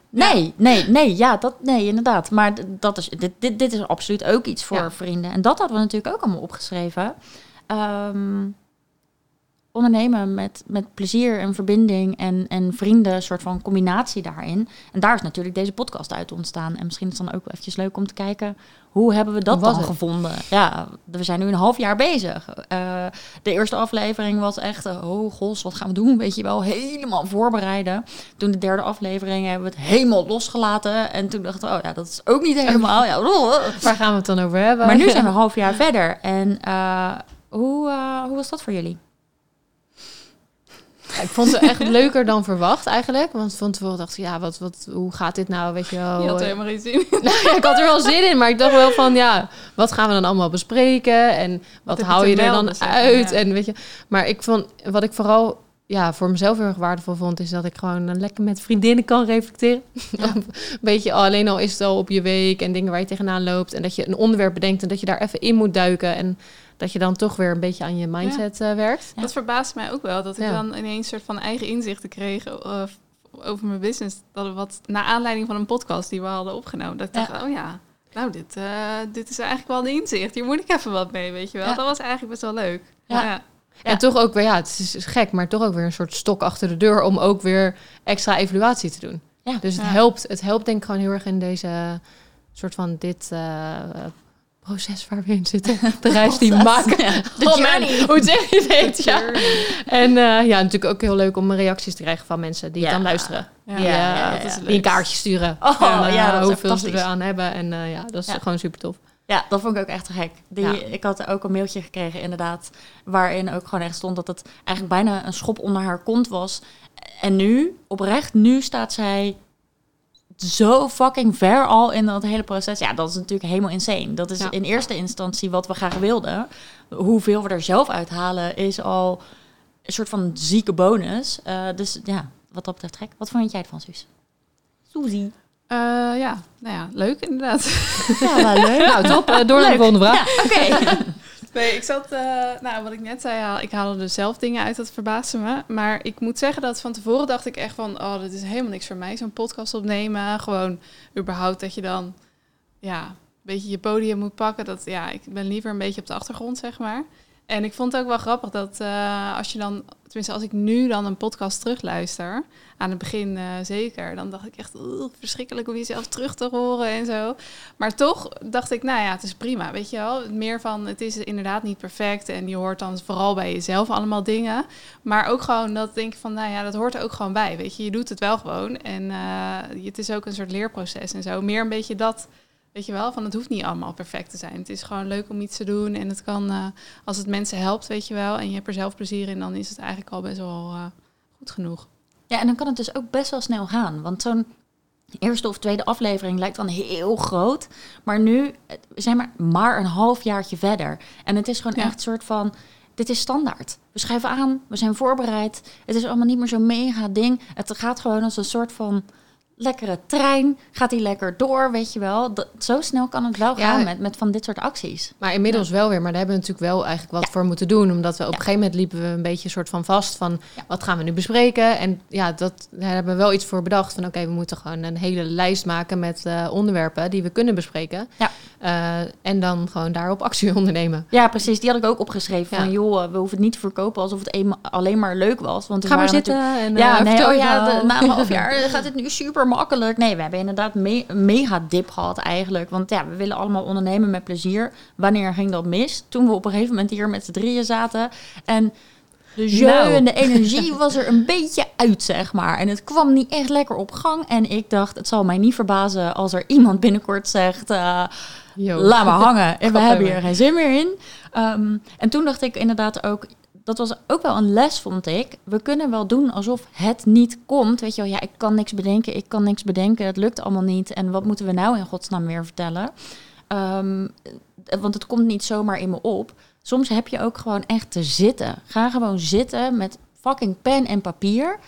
Nee, nee, nee, ja, dat, nee, inderdaad. Maar dat is, dit, dit, dit is absoluut ook iets voor ja. vrienden. En dat hadden we natuurlijk ook allemaal opgeschreven. Um, ondernemen met, met plezier en verbinding en, en vrienden, een soort van combinatie daarin. En daar is natuurlijk deze podcast uit ontstaan. En misschien is het dan ook wel eventjes leuk om te kijken, hoe hebben we dat dan gevonden? Ja, we zijn nu een half jaar bezig. Uh, de eerste aflevering was echt, uh, oh gos, wat gaan we doen? Weet je wel, helemaal voorbereiden. Toen de derde aflevering hebben we het helemaal losgelaten. En toen dachten we, oh ja, dat is ook niet helemaal. Ja, Waar gaan we het dan over hebben? Maar nu zijn we een half jaar verder. En uh, hoe, hoe was dat voor jullie? Ja, ik vond het echt leuker dan verwacht eigenlijk. Want van tevoren dacht ik, ja, wat, wat, hoe gaat dit nou? Weet je wel. Je had er helemaal geen zin in. nou, ja, ik had er wel zin in, maar ik dacht wel van, ja, wat gaan we dan allemaal bespreken? En wat, wat hou je er dan uit? Ja. En weet je, maar ik vond, wat ik vooral ja, voor mezelf heel erg waardevol vond, is dat ik gewoon lekker met vriendinnen kan reflecteren. Ja. een beetje, alleen al is het al op je week en dingen waar je tegenaan loopt. En dat je een onderwerp bedenkt en dat je daar even in moet duiken. En dat je dan toch weer een beetje aan je mindset ja. uh, werkt. Dat verbaast mij ook wel, dat ik dan ineens een soort van eigen inzichten kreeg uh, over mijn business. Dat wat naar aanleiding van een podcast die we hadden opgenomen. Dat ik dacht, oh ja, nou dit, uh, dit is eigenlijk wel een inzicht. Hier moet ik even wat mee, weet je wel. Ja. Dat was eigenlijk best wel leuk. Ja. Ja. En toch ook weer, ja, het is gek, maar toch ook weer een soort stok achter de deur om ook weer extra evaluatie te doen. Ja. Dus het Ja. helpt, het helpt denk ik gewoon heel erg in deze soort van dit eh, proces waar we in zitten. De reis die we maken. Ja, Oh man, hoe zeg je dit? Ja. En eh, ja, natuurlijk ook heel leuk om reacties te krijgen van mensen die Ja. dan luisteren. Ja, Die, ja, eh, ja, dat is ja. leuk. Die een kaartje sturen. Oh, en, eh, ja, hoeveel ze fantastisch. eraan hebben. En eh, ja, dat is Ja. gewoon super tof. Ja, dat vond ik ook echt gek. Die. Ik had ook een mailtje gekregen, inderdaad, waarin ook gewoon echt stond dat het eigenlijk bijna een schop onder haar kont was. En nu, oprecht, nu staat zij zo fucking ver al in dat hele proces. Ja, dat is natuurlijk helemaal insane. Dat is Ja. in eerste instantie wat we graag wilden. Hoeveel we er zelf uithalen is al een soort van zieke bonus. Eh, dus ja, wat dat betreft gek. Wat vond jij ervan, Suus? Suzy. Eh, ja, nou ja, leuk inderdaad. Ja, wel leuk. Nou, top. Eh, door naar de volgende vraag. Ja, oké. Nee, ik zat, eh, nou wat ik net zei, ik haalde er zelf dingen uit, dat verbaasde me. Maar ik moet zeggen dat van tevoren dacht ik echt van, oh, dit is helemaal niks voor mij, zo'n podcast opnemen. Gewoon überhaupt dat je dan, ja, een beetje je podium moet pakken. Dat, ja, ik ben liever een beetje op de achtergrond, zeg maar. En ik vond het ook wel grappig dat eh, als je dan, tenminste als ik nu dan een podcast terugluister, aan het begin eh, zeker, dan dacht ik echt, "Oeh, verschrikkelijk om jezelf terug te horen en zo. Maar toch dacht ik, nou ja, het is prima, weet je wel. Meer van, het is inderdaad niet perfect en je hoort dan vooral bij jezelf allemaal dingen. Maar ook gewoon dat denk ik van, nou ja, dat hoort er ook gewoon bij, weet je. Je doet het wel gewoon en eh, het is ook een soort leerproces en zo. Meer een beetje dat, weet je wel, van het hoeft niet allemaal perfect te zijn. Het is gewoon leuk om iets te doen en het kan, eh, als het mensen helpt, weet je wel, en je hebt er zelf plezier in, dan is het eigenlijk al best wel eh, goed genoeg. Ja, en dan kan het dus ook best wel snel gaan. Want zo'n eerste of tweede aflevering lijkt dan heel groot. Maar nu eh, zijn we maar een half jaartje verder. En het is gewoon Ja. echt een soort van... Dit is standaard. We schrijven aan, we zijn voorbereid. Het is allemaal niet meer zo'n mega ding. Het gaat gewoon als een soort van lekkere trein. Gaat die lekker door, weet je wel. Dat, zo snel kan het wel Ja. gaan met, met van dit soort acties. Maar inmiddels wel weer. Maar daar hebben we natuurlijk wel eigenlijk wat Ja. voor moeten doen. Omdat we op een gegeven moment liepen we een beetje een soort van vast van wat gaan we nu bespreken. En ja, dat, daar hebben we wel iets voor bedacht. Van oké, we moeten gewoon een hele lijst maken met eh, onderwerpen die we kunnen bespreken. Ja. Eh, en dan gewoon daarop actie ondernemen. Ja, precies. Die had ik ook opgeschreven. Van joh, we hoeven het niet te verkopen alsof het alleen maar leuk was. Want Ga maar zitten en Ja, eh, nee, oh ja, de- na een half jaar gaat het nu super makkelijk. Nee, we hebben inderdaad me- mega dip gehad eigenlijk. Want ja, we willen allemaal ondernemen met plezier. Wanneer ging dat mis? Toen we op een gegeven moment hier met z'n drieën zaten. En de jeu Nou. en de energie was er een beetje uit, zeg maar. En het kwam niet echt lekker op gang. En ik dacht, het zal mij niet verbazen als er iemand binnenkort zegt... Yo. laat maar hangen. En we hebben. hier geen zin meer in. Ehm, en toen dacht ik inderdaad ook, dat was ook wel een les, vond ik. We kunnen wel doen alsof het niet komt. Weet je wel, ja, ik kan niks bedenken, ik kan niks bedenken, het lukt allemaal niet. En wat moeten we nou in godsnaam weer vertellen? Ehm, eh, want het komt niet zomaar in me op. Soms heb je ook gewoon echt te zitten. Ga gewoon zitten met fucking pen en papier.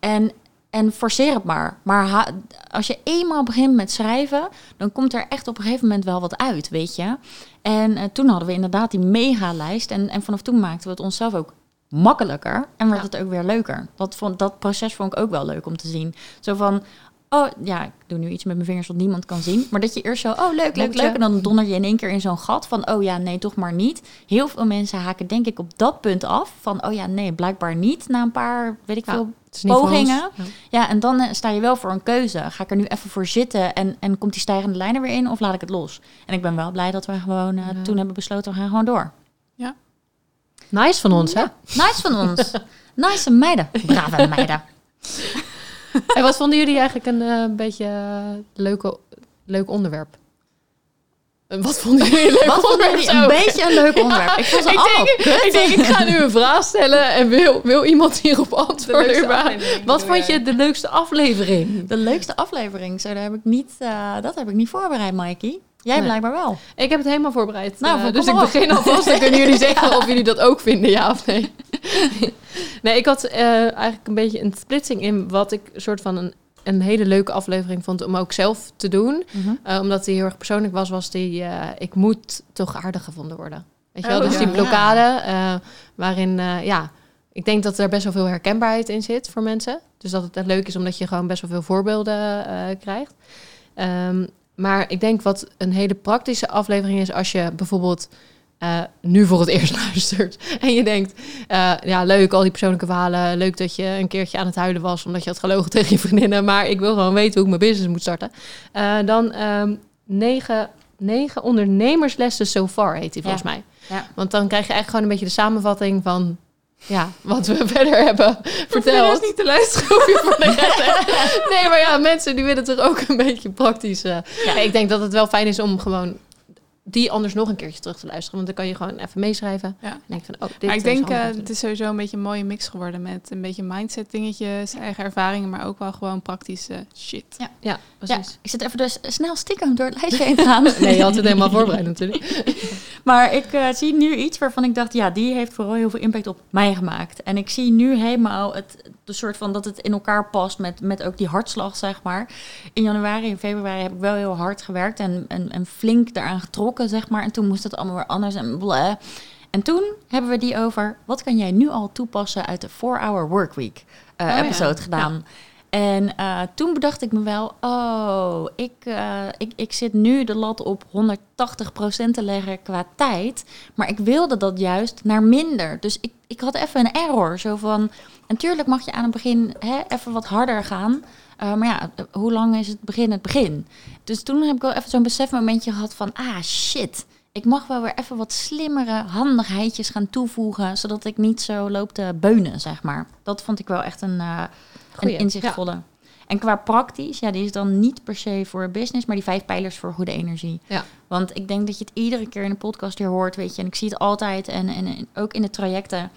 En, en forceer het maar. Maar als je eenmaal begint met schrijven, dan komt er echt op een gegeven moment wel wat uit, weet je. En eh, toen hadden we inderdaad die mega-lijst. En, en vanaf toen maakten we het onszelf ook makkelijker. En werd Ja. het ook weer leuker. Dat, vond, dat proces vond ik ook wel leuk om te zien. Zo van, oh ja, ik doe nu iets met mijn vingers wat niemand kan zien. Maar dat je eerst zo, oh leuk, leuk, leuk. En dan donder je in één keer in zo'n gat van, oh ja, nee, toch maar niet. Heel veel mensen haken denk ik op dat punt af. Van, oh ja, nee, blijkbaar niet. Na een paar, weet ik Ja, veel, pogingen. Ja. ja, en dan eh, sta je wel voor een keuze. Ga ik er nu even voor zitten en, en komt die stijgende lijn er weer in of laat ik het los? En ik ben wel blij dat we gewoon eh, Ja. toen hebben besloten, we gaan gewoon door. Nice van ons, hè? Ja, nice van ons. nice meiden. Brave meiden. En wat vonden jullie eigenlijk een eh, beetje eh, leuke, leuk onderwerp? Eh, Wat vonden jullie een leuk Wat vonden jullie een beetje een leuk onderwerp? Ik vond ze ik, allemaal denk, ik denk, ik ga nu een vraag stellen en wil, wil iemand hierop antwoorden? Wat vond je de leukste aflevering? De leukste aflevering, zo, daar heb ik niet, dat heb ik niet voorbereid, Mikey. Jij Nee. blijkbaar wel. Ik heb het helemaal voorbereid. Nou, dus ik begin alvast. Dan kunnen jullie zeggen of jullie dat ook vinden, ja of nee. Nee, ik had eh, eigenlijk een beetje een splitsing in wat ik een soort van een, een hele leuke aflevering vond om ook zelf te doen. Eh, omdat die heel erg persoonlijk was, was die eh, ik moet toch aardig gevonden worden. Weet je wel, Oh, dus ja. die blokkade waarin, ja, ik denk dat er best wel veel herkenbaarheid in zit voor mensen. Dus dat het echt leuk is omdat je gewoon best wel veel voorbeelden krijgt. Ehm, maar ik denk wat een hele praktische aflevering is als je bijvoorbeeld eh, nu voor het eerst luistert en je denkt, eh, ja leuk al die persoonlijke verhalen, leuk dat je een keertje aan het huilen was omdat je had gelogen tegen je vriendinnen, maar ik wil gewoon weten hoe ik mijn business moet starten. Eh, dan ehm, negen, negen ondernemerslessen so far heet die Ja. volgens mij. Ja. Want dan krijg je eigenlijk gewoon een beetje de samenvatting van ja, wat we verder hebben verteld. Dat is niet te luisteren. Je voor de rest- Nee, maar ja, mensen die willen toch ook een beetje praktisch. Ja. Ik denk dat het wel fijn is om gewoon die anders nog een keertje terug te luisteren. Want dan kan je gewoon even meeschrijven. Ja. En denk van, oh, dit Maar ik is denk, eh, het is sowieso een beetje een mooie mix geworden met een beetje mindset dingetjes, eigen ervaringen, maar ook wel gewoon praktische shit. Ja, Ja, precies. ik zit even dus snel stiekem door het lijstje heen te gaan. Nee, je had het helemaal voorbereid natuurlijk. Maar ik eh, zie nu iets waarvan ik dacht, ja, die heeft vooral heel veel impact op mij gemaakt. En ik zie nu helemaal het, de soort van dat het in elkaar past met, met ook die hartslag, zeg maar. In januari en februari heb ik wel heel hard gewerkt en, en, en flink daaraan getrokken, zeg maar. En toen moest het allemaal weer anders en bleh. En toen hebben we die over, wat kan jij nu al toepassen uit de 4-hour workweek eh, Oh ja. episode gedaan. En eh, toen bedacht ik me wel, oh, ik, eh, ik, ik zit nu de lat op 180% te leggen qua tijd. Maar ik wilde dat juist naar minder. Dus ik, ik had even een error. Zo van, natuurlijk mag je aan het begin hè, even wat harder gaan. Eh, maar ja, eh, hoe lang is het begin het begin? Dus toen heb ik wel even zo'n besefmomentje gehad van, ah shit. Ik mag wel weer even wat slimmere handigheidjes gaan toevoegen, zodat ik niet zo loop te beunen, zeg maar. Dat vond ik wel echt een, eh, een inzichtvolle. En qua praktisch, ja, die is dan niet per se voor business, maar die vijf pijlers voor goede energie. Ja. Want ik denk dat je het iedere keer in de podcast weer hoort, weet je. En ik zie het altijd en, en, en ook in de trajecten.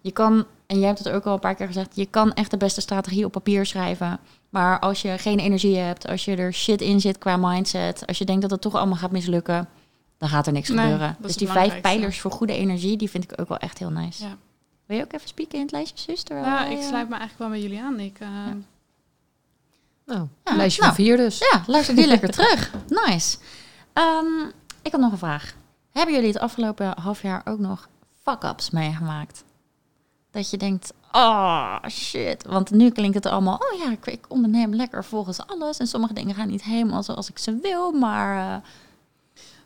Je kan, en jij hebt het ook al een paar keer gezegd, je kan echt de beste strategie op papier schrijven. Maar als je geen energie hebt, als je er shit in zit qua mindset, als je denkt dat het toch allemaal gaat mislukken, dan gaat er niks Nee, gebeuren. Dus die vijf pijlers voor goede energie, die vind ik ook wel echt heel nice. Ja. Wil je ook even spieken in het lijstje, zus? terwijl Nou, wij, ik eh, sluit me eigenlijk wel bij jullie aan. Ik, eh, Nou, Ja, lijstje nou. van vier dus. Ja, luister die lekker terug. Nice. Ehm, ik had nog een vraag. Hebben jullie het afgelopen half jaar ook nog fuck-ups meegemaakt? Dat je denkt, oh shit. Want nu klinkt het allemaal, oh ja, ik, ik onderneem lekker volgens alles. En sommige dingen gaan niet helemaal zoals ik ze wil. Maar eh,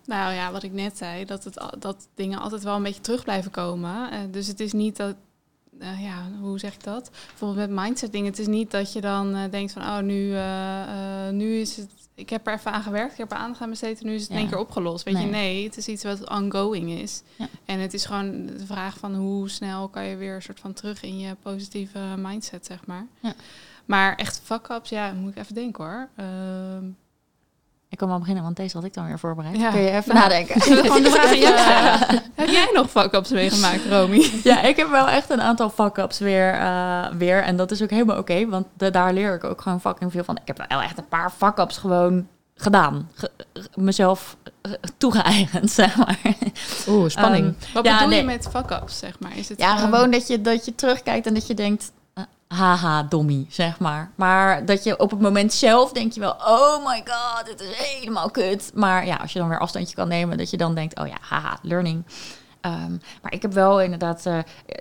Nou ja, wat ik net zei, dat, het, dat dingen altijd wel een beetje terug blijven komen. Eh, dus het is niet dat, eh, ja, hoe zeg ik dat? Bijvoorbeeld met mindset dingen. Het is niet dat je dan eh, denkt van, oh, nu, eh, nu is het, ik heb er even aan gewerkt, ik heb er aandacht aan besteed en nu is het in Ja. één keer opgelost. Weet je, Nee. nee, het is iets wat ongoing is. Ja. En het is gewoon de vraag van hoe snel kan je weer een soort van terug in je positieve mindset, zeg maar. Ja. Maar echt fuck-ups, ja, moet ik even denken hoor. Ik kan wel beginnen, want deze had ik dan weer voorbereid. Ja. Kun je even Nou, nadenken? Gewoon de vraag? Heb jij nog fuck-ups meegemaakt, Romy? Ja, ik heb wel echt een aantal fuck-ups weer, eh, weer. En dat is ook helemaal oké, want da- daar leer ik ook gewoon fucking veel van. Ik heb wel echt een paar fuck-ups gewoon gedaan. Ge- ge- mezelf eh, toegeëigend, zeg maar. Oeh, spanning. Ehm, Wat Ja, bedoel nee. je met fuck-ups, zeg maar? Is het ja, gewoon dat je, dat je terugkijkt en dat je denkt... haha, dommie, zeg maar. Maar dat je op het moment zelf denk je wel... oh my god, dit is helemaal kut. Maar ja, als je dan weer afstandje kan nemen... dat je dan denkt, oh ja, haha, learning. Ehm, maar ik heb wel inderdaad eh,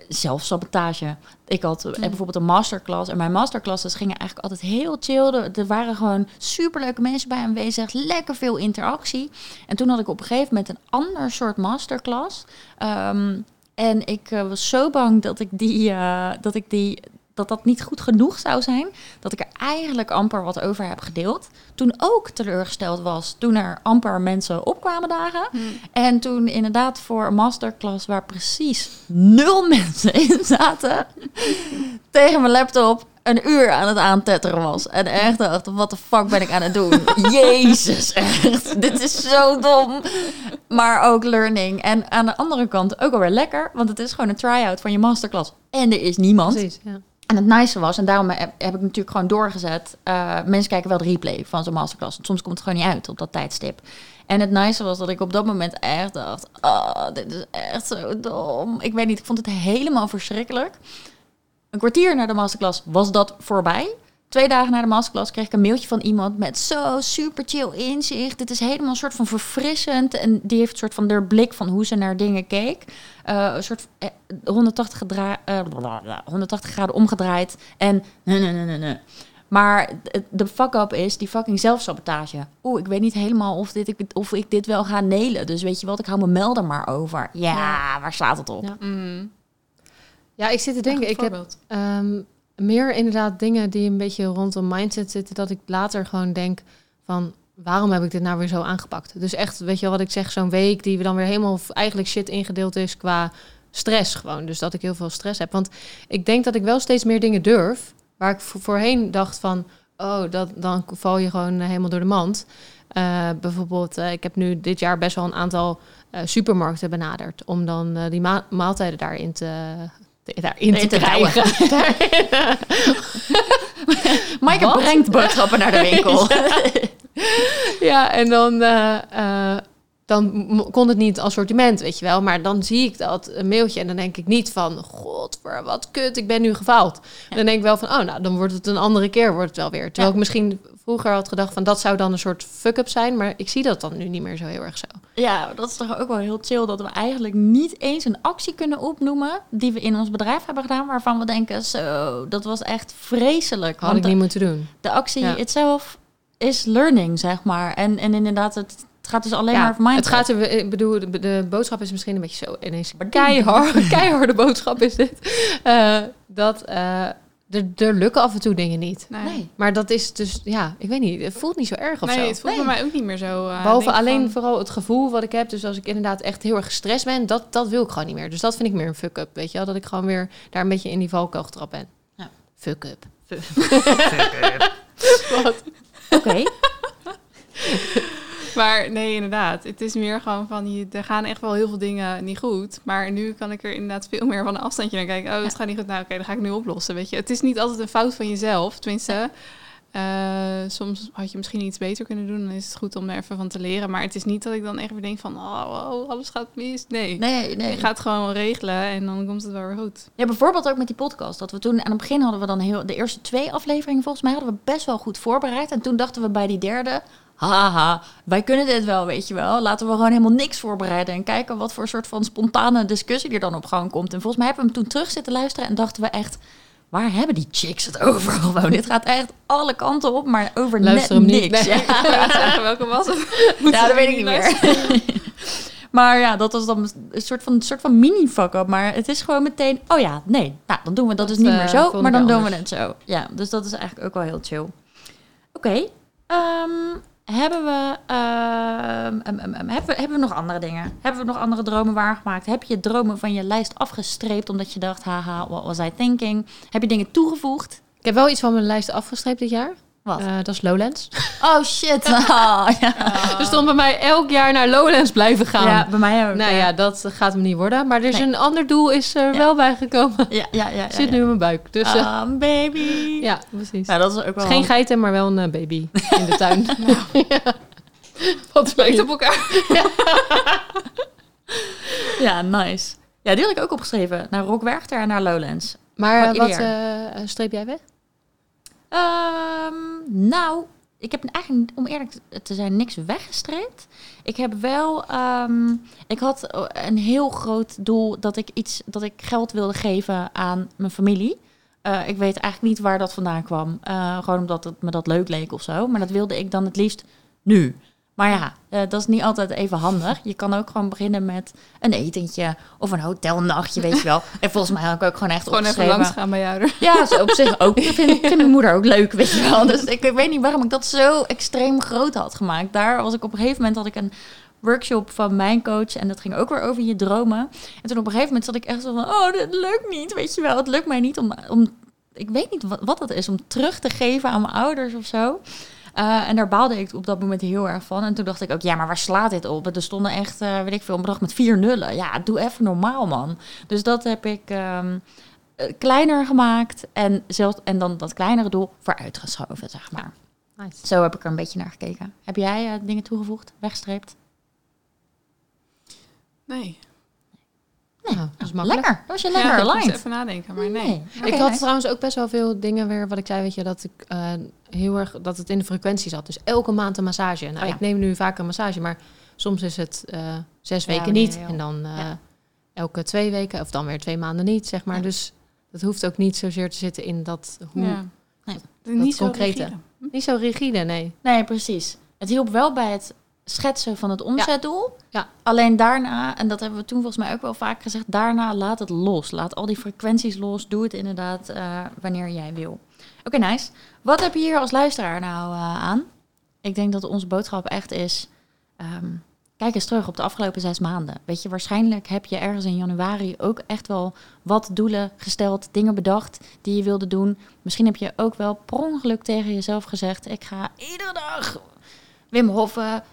zelfsabotage. Ik had eh, bijvoorbeeld een masterclass. En mijn masterclasses gingen eigenlijk altijd heel chill. Er, waren gewoon superleuke mensen bij aanwezig. Lekker veel interactie. En toen had ik op een gegeven moment een ander soort masterclass. Ehm, en ik eh, was zo bang dat ik die, dat ik die, dat dat niet goed genoeg zou zijn, dat ik er eigenlijk amper wat over heb gedeeld. Toen ook teleurgesteld was, toen er amper mensen opkwamen dagen. Hm. En toen inderdaad voor een masterclass waar precies nul mensen in zaten, tegen mijn laptop een uur aan het aantetteren was. En echt dacht, wat de fuck ben ik aan het doen? Jezus, echt. Dit is zo dom. Maar ook learning. En aan de andere kant ook alweer lekker, want het is gewoon een try-out van je masterclass. En er is niemand. Precies, ja. En het nice was, en daarom heb, ik natuurlijk gewoon doorgezet. eh, mensen kijken wel de replay van zo'n masterclass. Want soms komt het gewoon niet uit op dat tijdstip. En het nice was dat ik op dat moment echt dacht: oh, dit is echt zo dom. Ik weet niet, ik vond het helemaal verschrikkelijk. Een kwartier na de masterclass was dat voorbij. Twee dagen na de masterclass kreeg ik een mailtje van iemand met zo super chill inzicht. Dit is helemaal een soort van verfrissend. En die heeft een soort van de blik van hoe ze naar dingen keek. Eh, een soort eh, 180, gedra- eh, blablabla, 180 graden omgedraaid. En nee, nee, nee, nee. Maar de- fuck-up is die fucking zelfsabotage. Oeh, ik weet niet helemaal of, dit, ik, of ik dit wel ga nelen. Dus weet je wat, ik hou mijn melder maar over. Ja, Ja. waar slaat het op? Ja. Mm. Ja, ik zit te denken, ik heb. Meer inderdaad dingen die een beetje rondom mindset zitten, dat ik later gewoon denk van waarom heb ik dit nou weer zo aangepakt? Dus echt, weet je wat ik zeg, zo'n week die we dan weer helemaal eigenlijk shit ingedeeld is qua stress gewoon. Dus dat ik heel veel stress heb. Want ik denk dat ik wel steeds meer dingen durf, waar ik vo- voorheen dacht van, oh, dat, dan val je gewoon eh, helemaal door de mand. Eh, bijvoorbeeld, eh, ik heb nu dit jaar best wel een aantal supermarkten benaderd om dan die ma- maaltijden daarin te- daarin te, te krijgen. Maaike brengt boodschappen naar de winkel. ja, en dan, eh, eh, dan kon het niet assortiment, weet je wel. Maar dan zie ik dat een mailtje en dan denk ik niet van... God, voor wat kut, ik ben nu gefaald. Dan denk ik wel van, oh, nou, dan wordt het een andere keer wordt het wel weer. Terwijl Ja. ik misschien vroeger had gedacht van... dat zou dan een soort fuck-up zijn. Maar ik zie dat dan nu niet meer zo heel erg zo. Ja, dat is toch ook wel heel chill dat we eigenlijk niet eens een actie kunnen opnoemen die we in ons bedrijf hebben gedaan, waarvan we denken, zo, dat was echt vreselijk. Had ik niet moeten doen. de actie Ja. itself is learning, zeg maar. En, en inderdaad, het, het gaat dus alleen maar over het gaat er, ik bedoel, de, de boodschap is misschien een beetje zo ineens keihard, keiharde boodschap is dit. Eh, dat eh, er, er lukken af en toe dingen niet. Nee. Nee. Maar dat is dus, ja, ik weet niet, het voelt niet zo erg of Nee, zo. het voelt Nee. bij mij ook niet meer zo. eh, Behalve alleen van- vooral het gevoel wat ik heb. Dus als ik inderdaad echt heel erg gestrest ben, dat, dat wil ik gewoon niet meer. Dus dat vind ik meer een fuck-up, weet je wel? Dat ik gewoon weer daar een beetje in die valkuil getrapt ben. Ja. Fuck-up. Oké. Maar nee, inderdaad. Het is meer gewoon van, je, er gaan echt wel heel veel dingen niet goed. Maar nu kan ik er inderdaad veel meer van een afstandje naar kijken. Oh, het gaat niet goed. Nou, oké, dan ga ik nu oplossen, weet je. Het is niet altijd een fout van jezelf. Tenminste, Eh, soms had je misschien iets beter kunnen doen. Dan is het goed om er even van te leren. Maar het is niet dat ik dan echt weer denk van... Oh, oh alles gaat mis. Nee. Nee, nee. Je gaat gewoon regelen en dan komt het wel weer goed. Ja, bijvoorbeeld ook met die podcast. Dat we toen aan het begin hadden we dan heel de eerste twee afleveringen volgens mij hadden we best wel goed voorbereid. En toen dachten we bij die derde, haha, wij kunnen dit wel, weet je wel. Laten we gewoon helemaal niks voorbereiden en kijken wat voor soort van spontane discussie er dan op gang komt. En volgens mij hebben we hem toen terug zitten luisteren en dachten we echt, waar hebben die chicks het over? Gewoon, dit gaat echt alle kanten op, maar over Luister net hem niet. niks. Nee. Ja. Zeggen, welke was het? Ja, dat weet ik niet meer. maar ja, dat was dan een soort van, een soort van mini-fuck-up. Maar het is gewoon meteen, oh ja, nee, nou, dan doen we dat, Dat, dus niet eh, meer zo, maar dan doen we het zo. Ja, dus dat is eigenlijk ook wel heel chill. Oké, ehm, hebben, we, ehm, em, em, hebben, hebben we nog andere dingen? Hebben we nog andere dromen waargemaakt? Heb je dromen van je lijst afgestreept omdat je dacht, haha, what was I thinking? Heb je dingen toegevoegd? Ik heb wel iets van mijn lijst afgestreept dit jaar. Wat? Eh, dat is Lowlands. oh shit. Oh, ja. Er stond bij mij elk jaar naar Lowlands blijven gaan. ja, bij mij ook. Nou ja, dat gaat hem niet worden. Maar er is Nee. een ander doel is er Ja. wel bijgekomen. ja, ja, ja, ja, Zit nu in mijn buik. Dus eh, Ah, baby. ja, precies. Dat is ook wel... Is geen geiten, maar wel een eh, baby in de tuin. ja. Wat Lijkt op elkaar. Ja, nice. Ja, die had ik ook opgeschreven. Naar Rock Werchter en naar Lowlands. Maar Wat streep jij weg? Ehm, nou, ik heb eigenlijk, om eerlijk te zijn, niks weggestreept. Ik heb wel... ehm, ik had een heel groot doel dat ik, iets, dat ik geld wilde geven aan mijn familie. Eh, ik weet eigenlijk niet waar dat vandaan kwam. Eh, gewoon omdat het me dat leuk leek of zo. Maar dat wilde ik dan het liefst nu. Maar ja, eh, dat is niet altijd even handig. Je kan ook gewoon beginnen met een etentje of een hotelnachtje, weet je wel. En volgens mij had ik ook gewoon echt Gewoon even langs gaan bij jou. Ja, zo op zich ook. Ik vind, vind mijn moeder ook leuk, weet je wel. Dus ik weet niet waarom ik dat zo extreem groot had gemaakt. Daar was ik op een gegeven moment had ik een workshop van mijn coach en dat ging ook weer over je dromen. En toen op een gegeven moment zat ik echt zo van, oh, dit lukt niet, weet je wel. Het lukt mij niet om, om ik weet niet wat, wat dat is, om terug te geven aan mijn ouders of zo. Eh, en daar baalde ik op dat moment heel erg van. En toen dacht ik ook, ja, maar waar slaat dit op? Er stonden echt, eh, weet ik veel, een bedrag met vier nullen. Ja, doe even normaal, man. Dus dat heb ik ehm, eh, kleiner gemaakt en, zelfs, en dan dat kleinere doel vooruitgeschoven, zeg maar. Nice. Zo heb ik er een beetje naar gekeken. Heb jij dingen toegevoegd, weggestreept? Nee. Ja, dat is makkelijk. Lekker, dat was je Ja, lekker ik moest aligned. even nadenken, maar nee. Ik had nice. trouwens ook best wel veel dingen weer, wat ik zei, weet je, dat ik eh, heel erg, dat het in de frequentie zat. Dus elke maand een massage. Nou, Oh ja. ik neem nu vaak een massage, maar soms is het eh, zes Ja, weken niet. En dan eh, Ja. elke twee weken, of dan weer twee maanden niet, zeg maar. Ja. Dus dat hoeft ook niet zozeer te zitten in dat, hoe, Ja. Nee. Niet zo concrete. rigide. niet zo rigide, nee. Nee, precies. Het hielp wel bij het schetsen van het omzetdoel. Ja. Alleen daarna, en dat hebben we toen volgens mij ook wel vaak gezegd, daarna laat het los. Laat al die frequenties los. Doe het inderdaad eh, wanneer jij wil. Oké, nice. Wat heb je hier als luisteraar nou eh, aan? Ik denk dat onze boodschap echt is... ehm, kijk eens terug op de afgelopen zes maanden. Weet je, waarschijnlijk heb je ergens in januari ook echt wel wat doelen gesteld, dingen bedacht die je wilde doen. Misschien heb je ook wel per ongeluk tegen jezelf gezegd: ik ga iedere dag Wim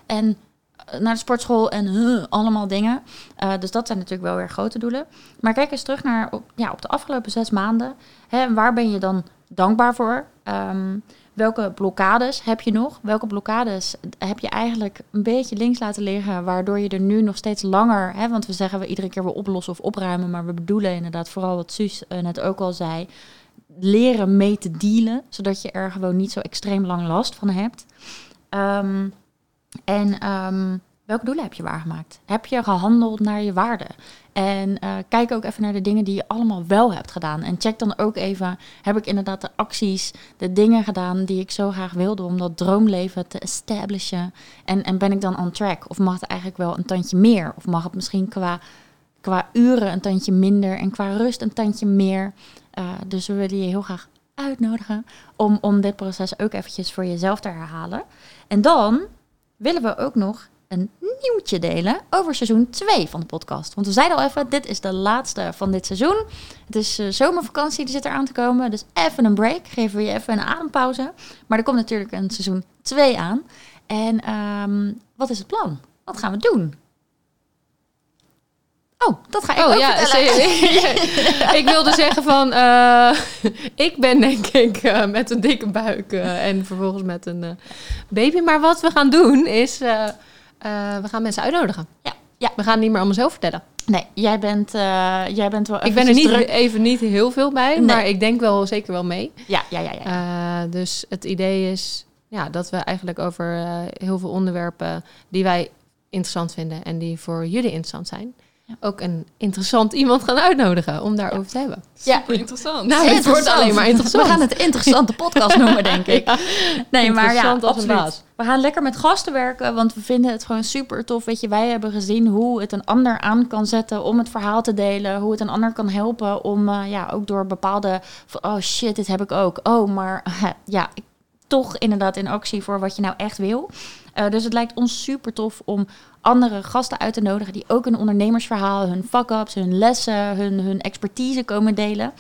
en eh, naar de sportschool en allemaal dingen. Eh, dus dat zijn natuurlijk wel weer grote doelen. Maar kijk eens terug naar op, ja, op de afgelopen zes maanden. Hè, waar ben je dan dankbaar voor? Ehm, welke blokkades heb je nog? Welke blokkades heb je eigenlijk een beetje links laten liggen, waardoor je er nu nog steeds langer, hè, want we zeggen we iedere keer weer oplossen of opruimen, maar we bedoelen inderdaad vooral wat Suus eh, net ook al zei, leren mee te dealen, zodat je er gewoon niet zo extreem lang last van hebt. Ehm, en ehm, welke doelen heb je waargemaakt? Heb je gehandeld naar je waarden? En eh, kijk ook even naar de dingen die je allemaal wel hebt gedaan. En check dan ook even, heb ik inderdaad de acties, de dingen gedaan die ik zo graag wilde om dat droomleven te establishen? En, en ben ik dan on track? Of mag het eigenlijk wel een tandje meer? Of mag het misschien qua, qua uren een tandje minder en qua rust een tandje meer? Eh, dus we willen je heel graag uitnodigen om, om dit proces ook eventjes voor jezelf te herhalen. En dan willen we ook nog een nieuwtje delen over seizoen 2 van de podcast. Want we zeiden al even, dit is de laatste van dit seizoen. Het is eh, zomervakantie, die zit eraan te komen. Dus even een break, geven we je even een adempauze. Maar er komt natuurlijk een seizoen 2 aan. En ehm, wat is het plan? Wat gaan we doen? Oh, dat ga ik Oh ook ja, ik wilde zeggen van, eh, ik ben denk ik eh, met een dikke buik eh, en vervolgens met een baby. Maar wat we gaan doen is, we gaan mensen uitnodigen. Ja, ja. We gaan niet meer allemaal zelf vertellen. Nee, jij bent, jij bent wel Ik ben er niet, druk. even niet heel veel bij, Nee. maar ik denk wel zeker wel mee. Ja, ja, ja. ja. Dus het idee is ja, dat we eigenlijk over heel veel onderwerpen die wij interessant vinden en die voor jullie interessant zijn. Ook een interessant iemand gaan uitnodigen om daarover te hebben. Ja. Super interessant. Nou, het wordt alleen maar interessant. We gaan het interessante podcast noemen, denk ik. Nee, maar ja, een absoluut. baas. We gaan lekker met gasten werken, want we vinden het gewoon super tof. Weet je, wij hebben gezien hoe het een ander aan kan zetten om het verhaal te delen. Hoe het een ander kan helpen om, eh, ja, ook door bepaalde... Oh shit, dit heb ik ook. Oh, maar ja, ik, toch inderdaad in actie voor wat je nou echt wil. Eh, dus het lijkt ons super tof om andere gasten uit te nodigen... die ook een ondernemersverhaal, hun fuck-ups, hun lessen, hun, hun expertise komen delen...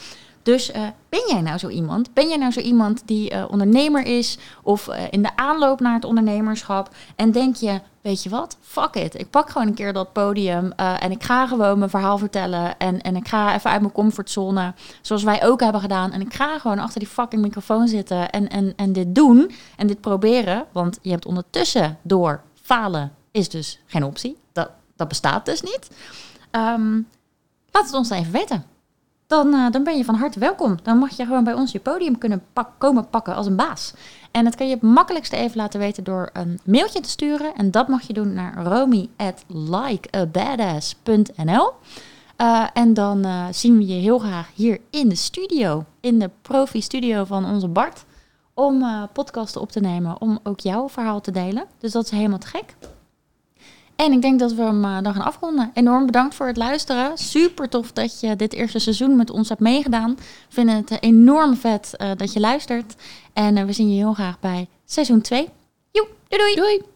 Dus eh, ben jij nou zo iemand? Ben jij nou zo iemand die eh, ondernemer is of eh, in de aanloop naar het ondernemerschap en denk je, weet je wat, fuck it, ik pak gewoon een keer dat podium en ik ga gewoon mijn verhaal vertellen en, en ik ga even uit mijn comfortzone, zoals wij ook hebben gedaan. En ik ga gewoon achter die fucking microfoon zitten en, en, en dit doen en dit proberen, want je hebt ondertussen door falen is dus geen optie, dat, dat bestaat dus niet. Ehm, laat het ons even weten dan, eh, dan ben je van harte welkom. Dan mag je gewoon bij ons je podium kunnen pak- komen pakken als een baas. En dat kan je het makkelijkste even laten weten door een mailtje te sturen. En dat mag je doen naar romy at likeabadass.nl. Eh, en dan eh, zien we je heel graag hier in de studio, in de profi-studio van onze Bart, om eh, podcasten op te nemen, om ook jouw verhaal te delen. Dus dat is helemaal te gek. En ik denk dat we hem eh, dan gaan afronden. Enorm bedankt voor het luisteren. Super tof dat je dit eerste seizoen met ons hebt meegedaan. We vinden het enorm vet eh, dat je luistert. En eh, we zien je heel graag bij seizoen 2. Joep, doei doei! Doei!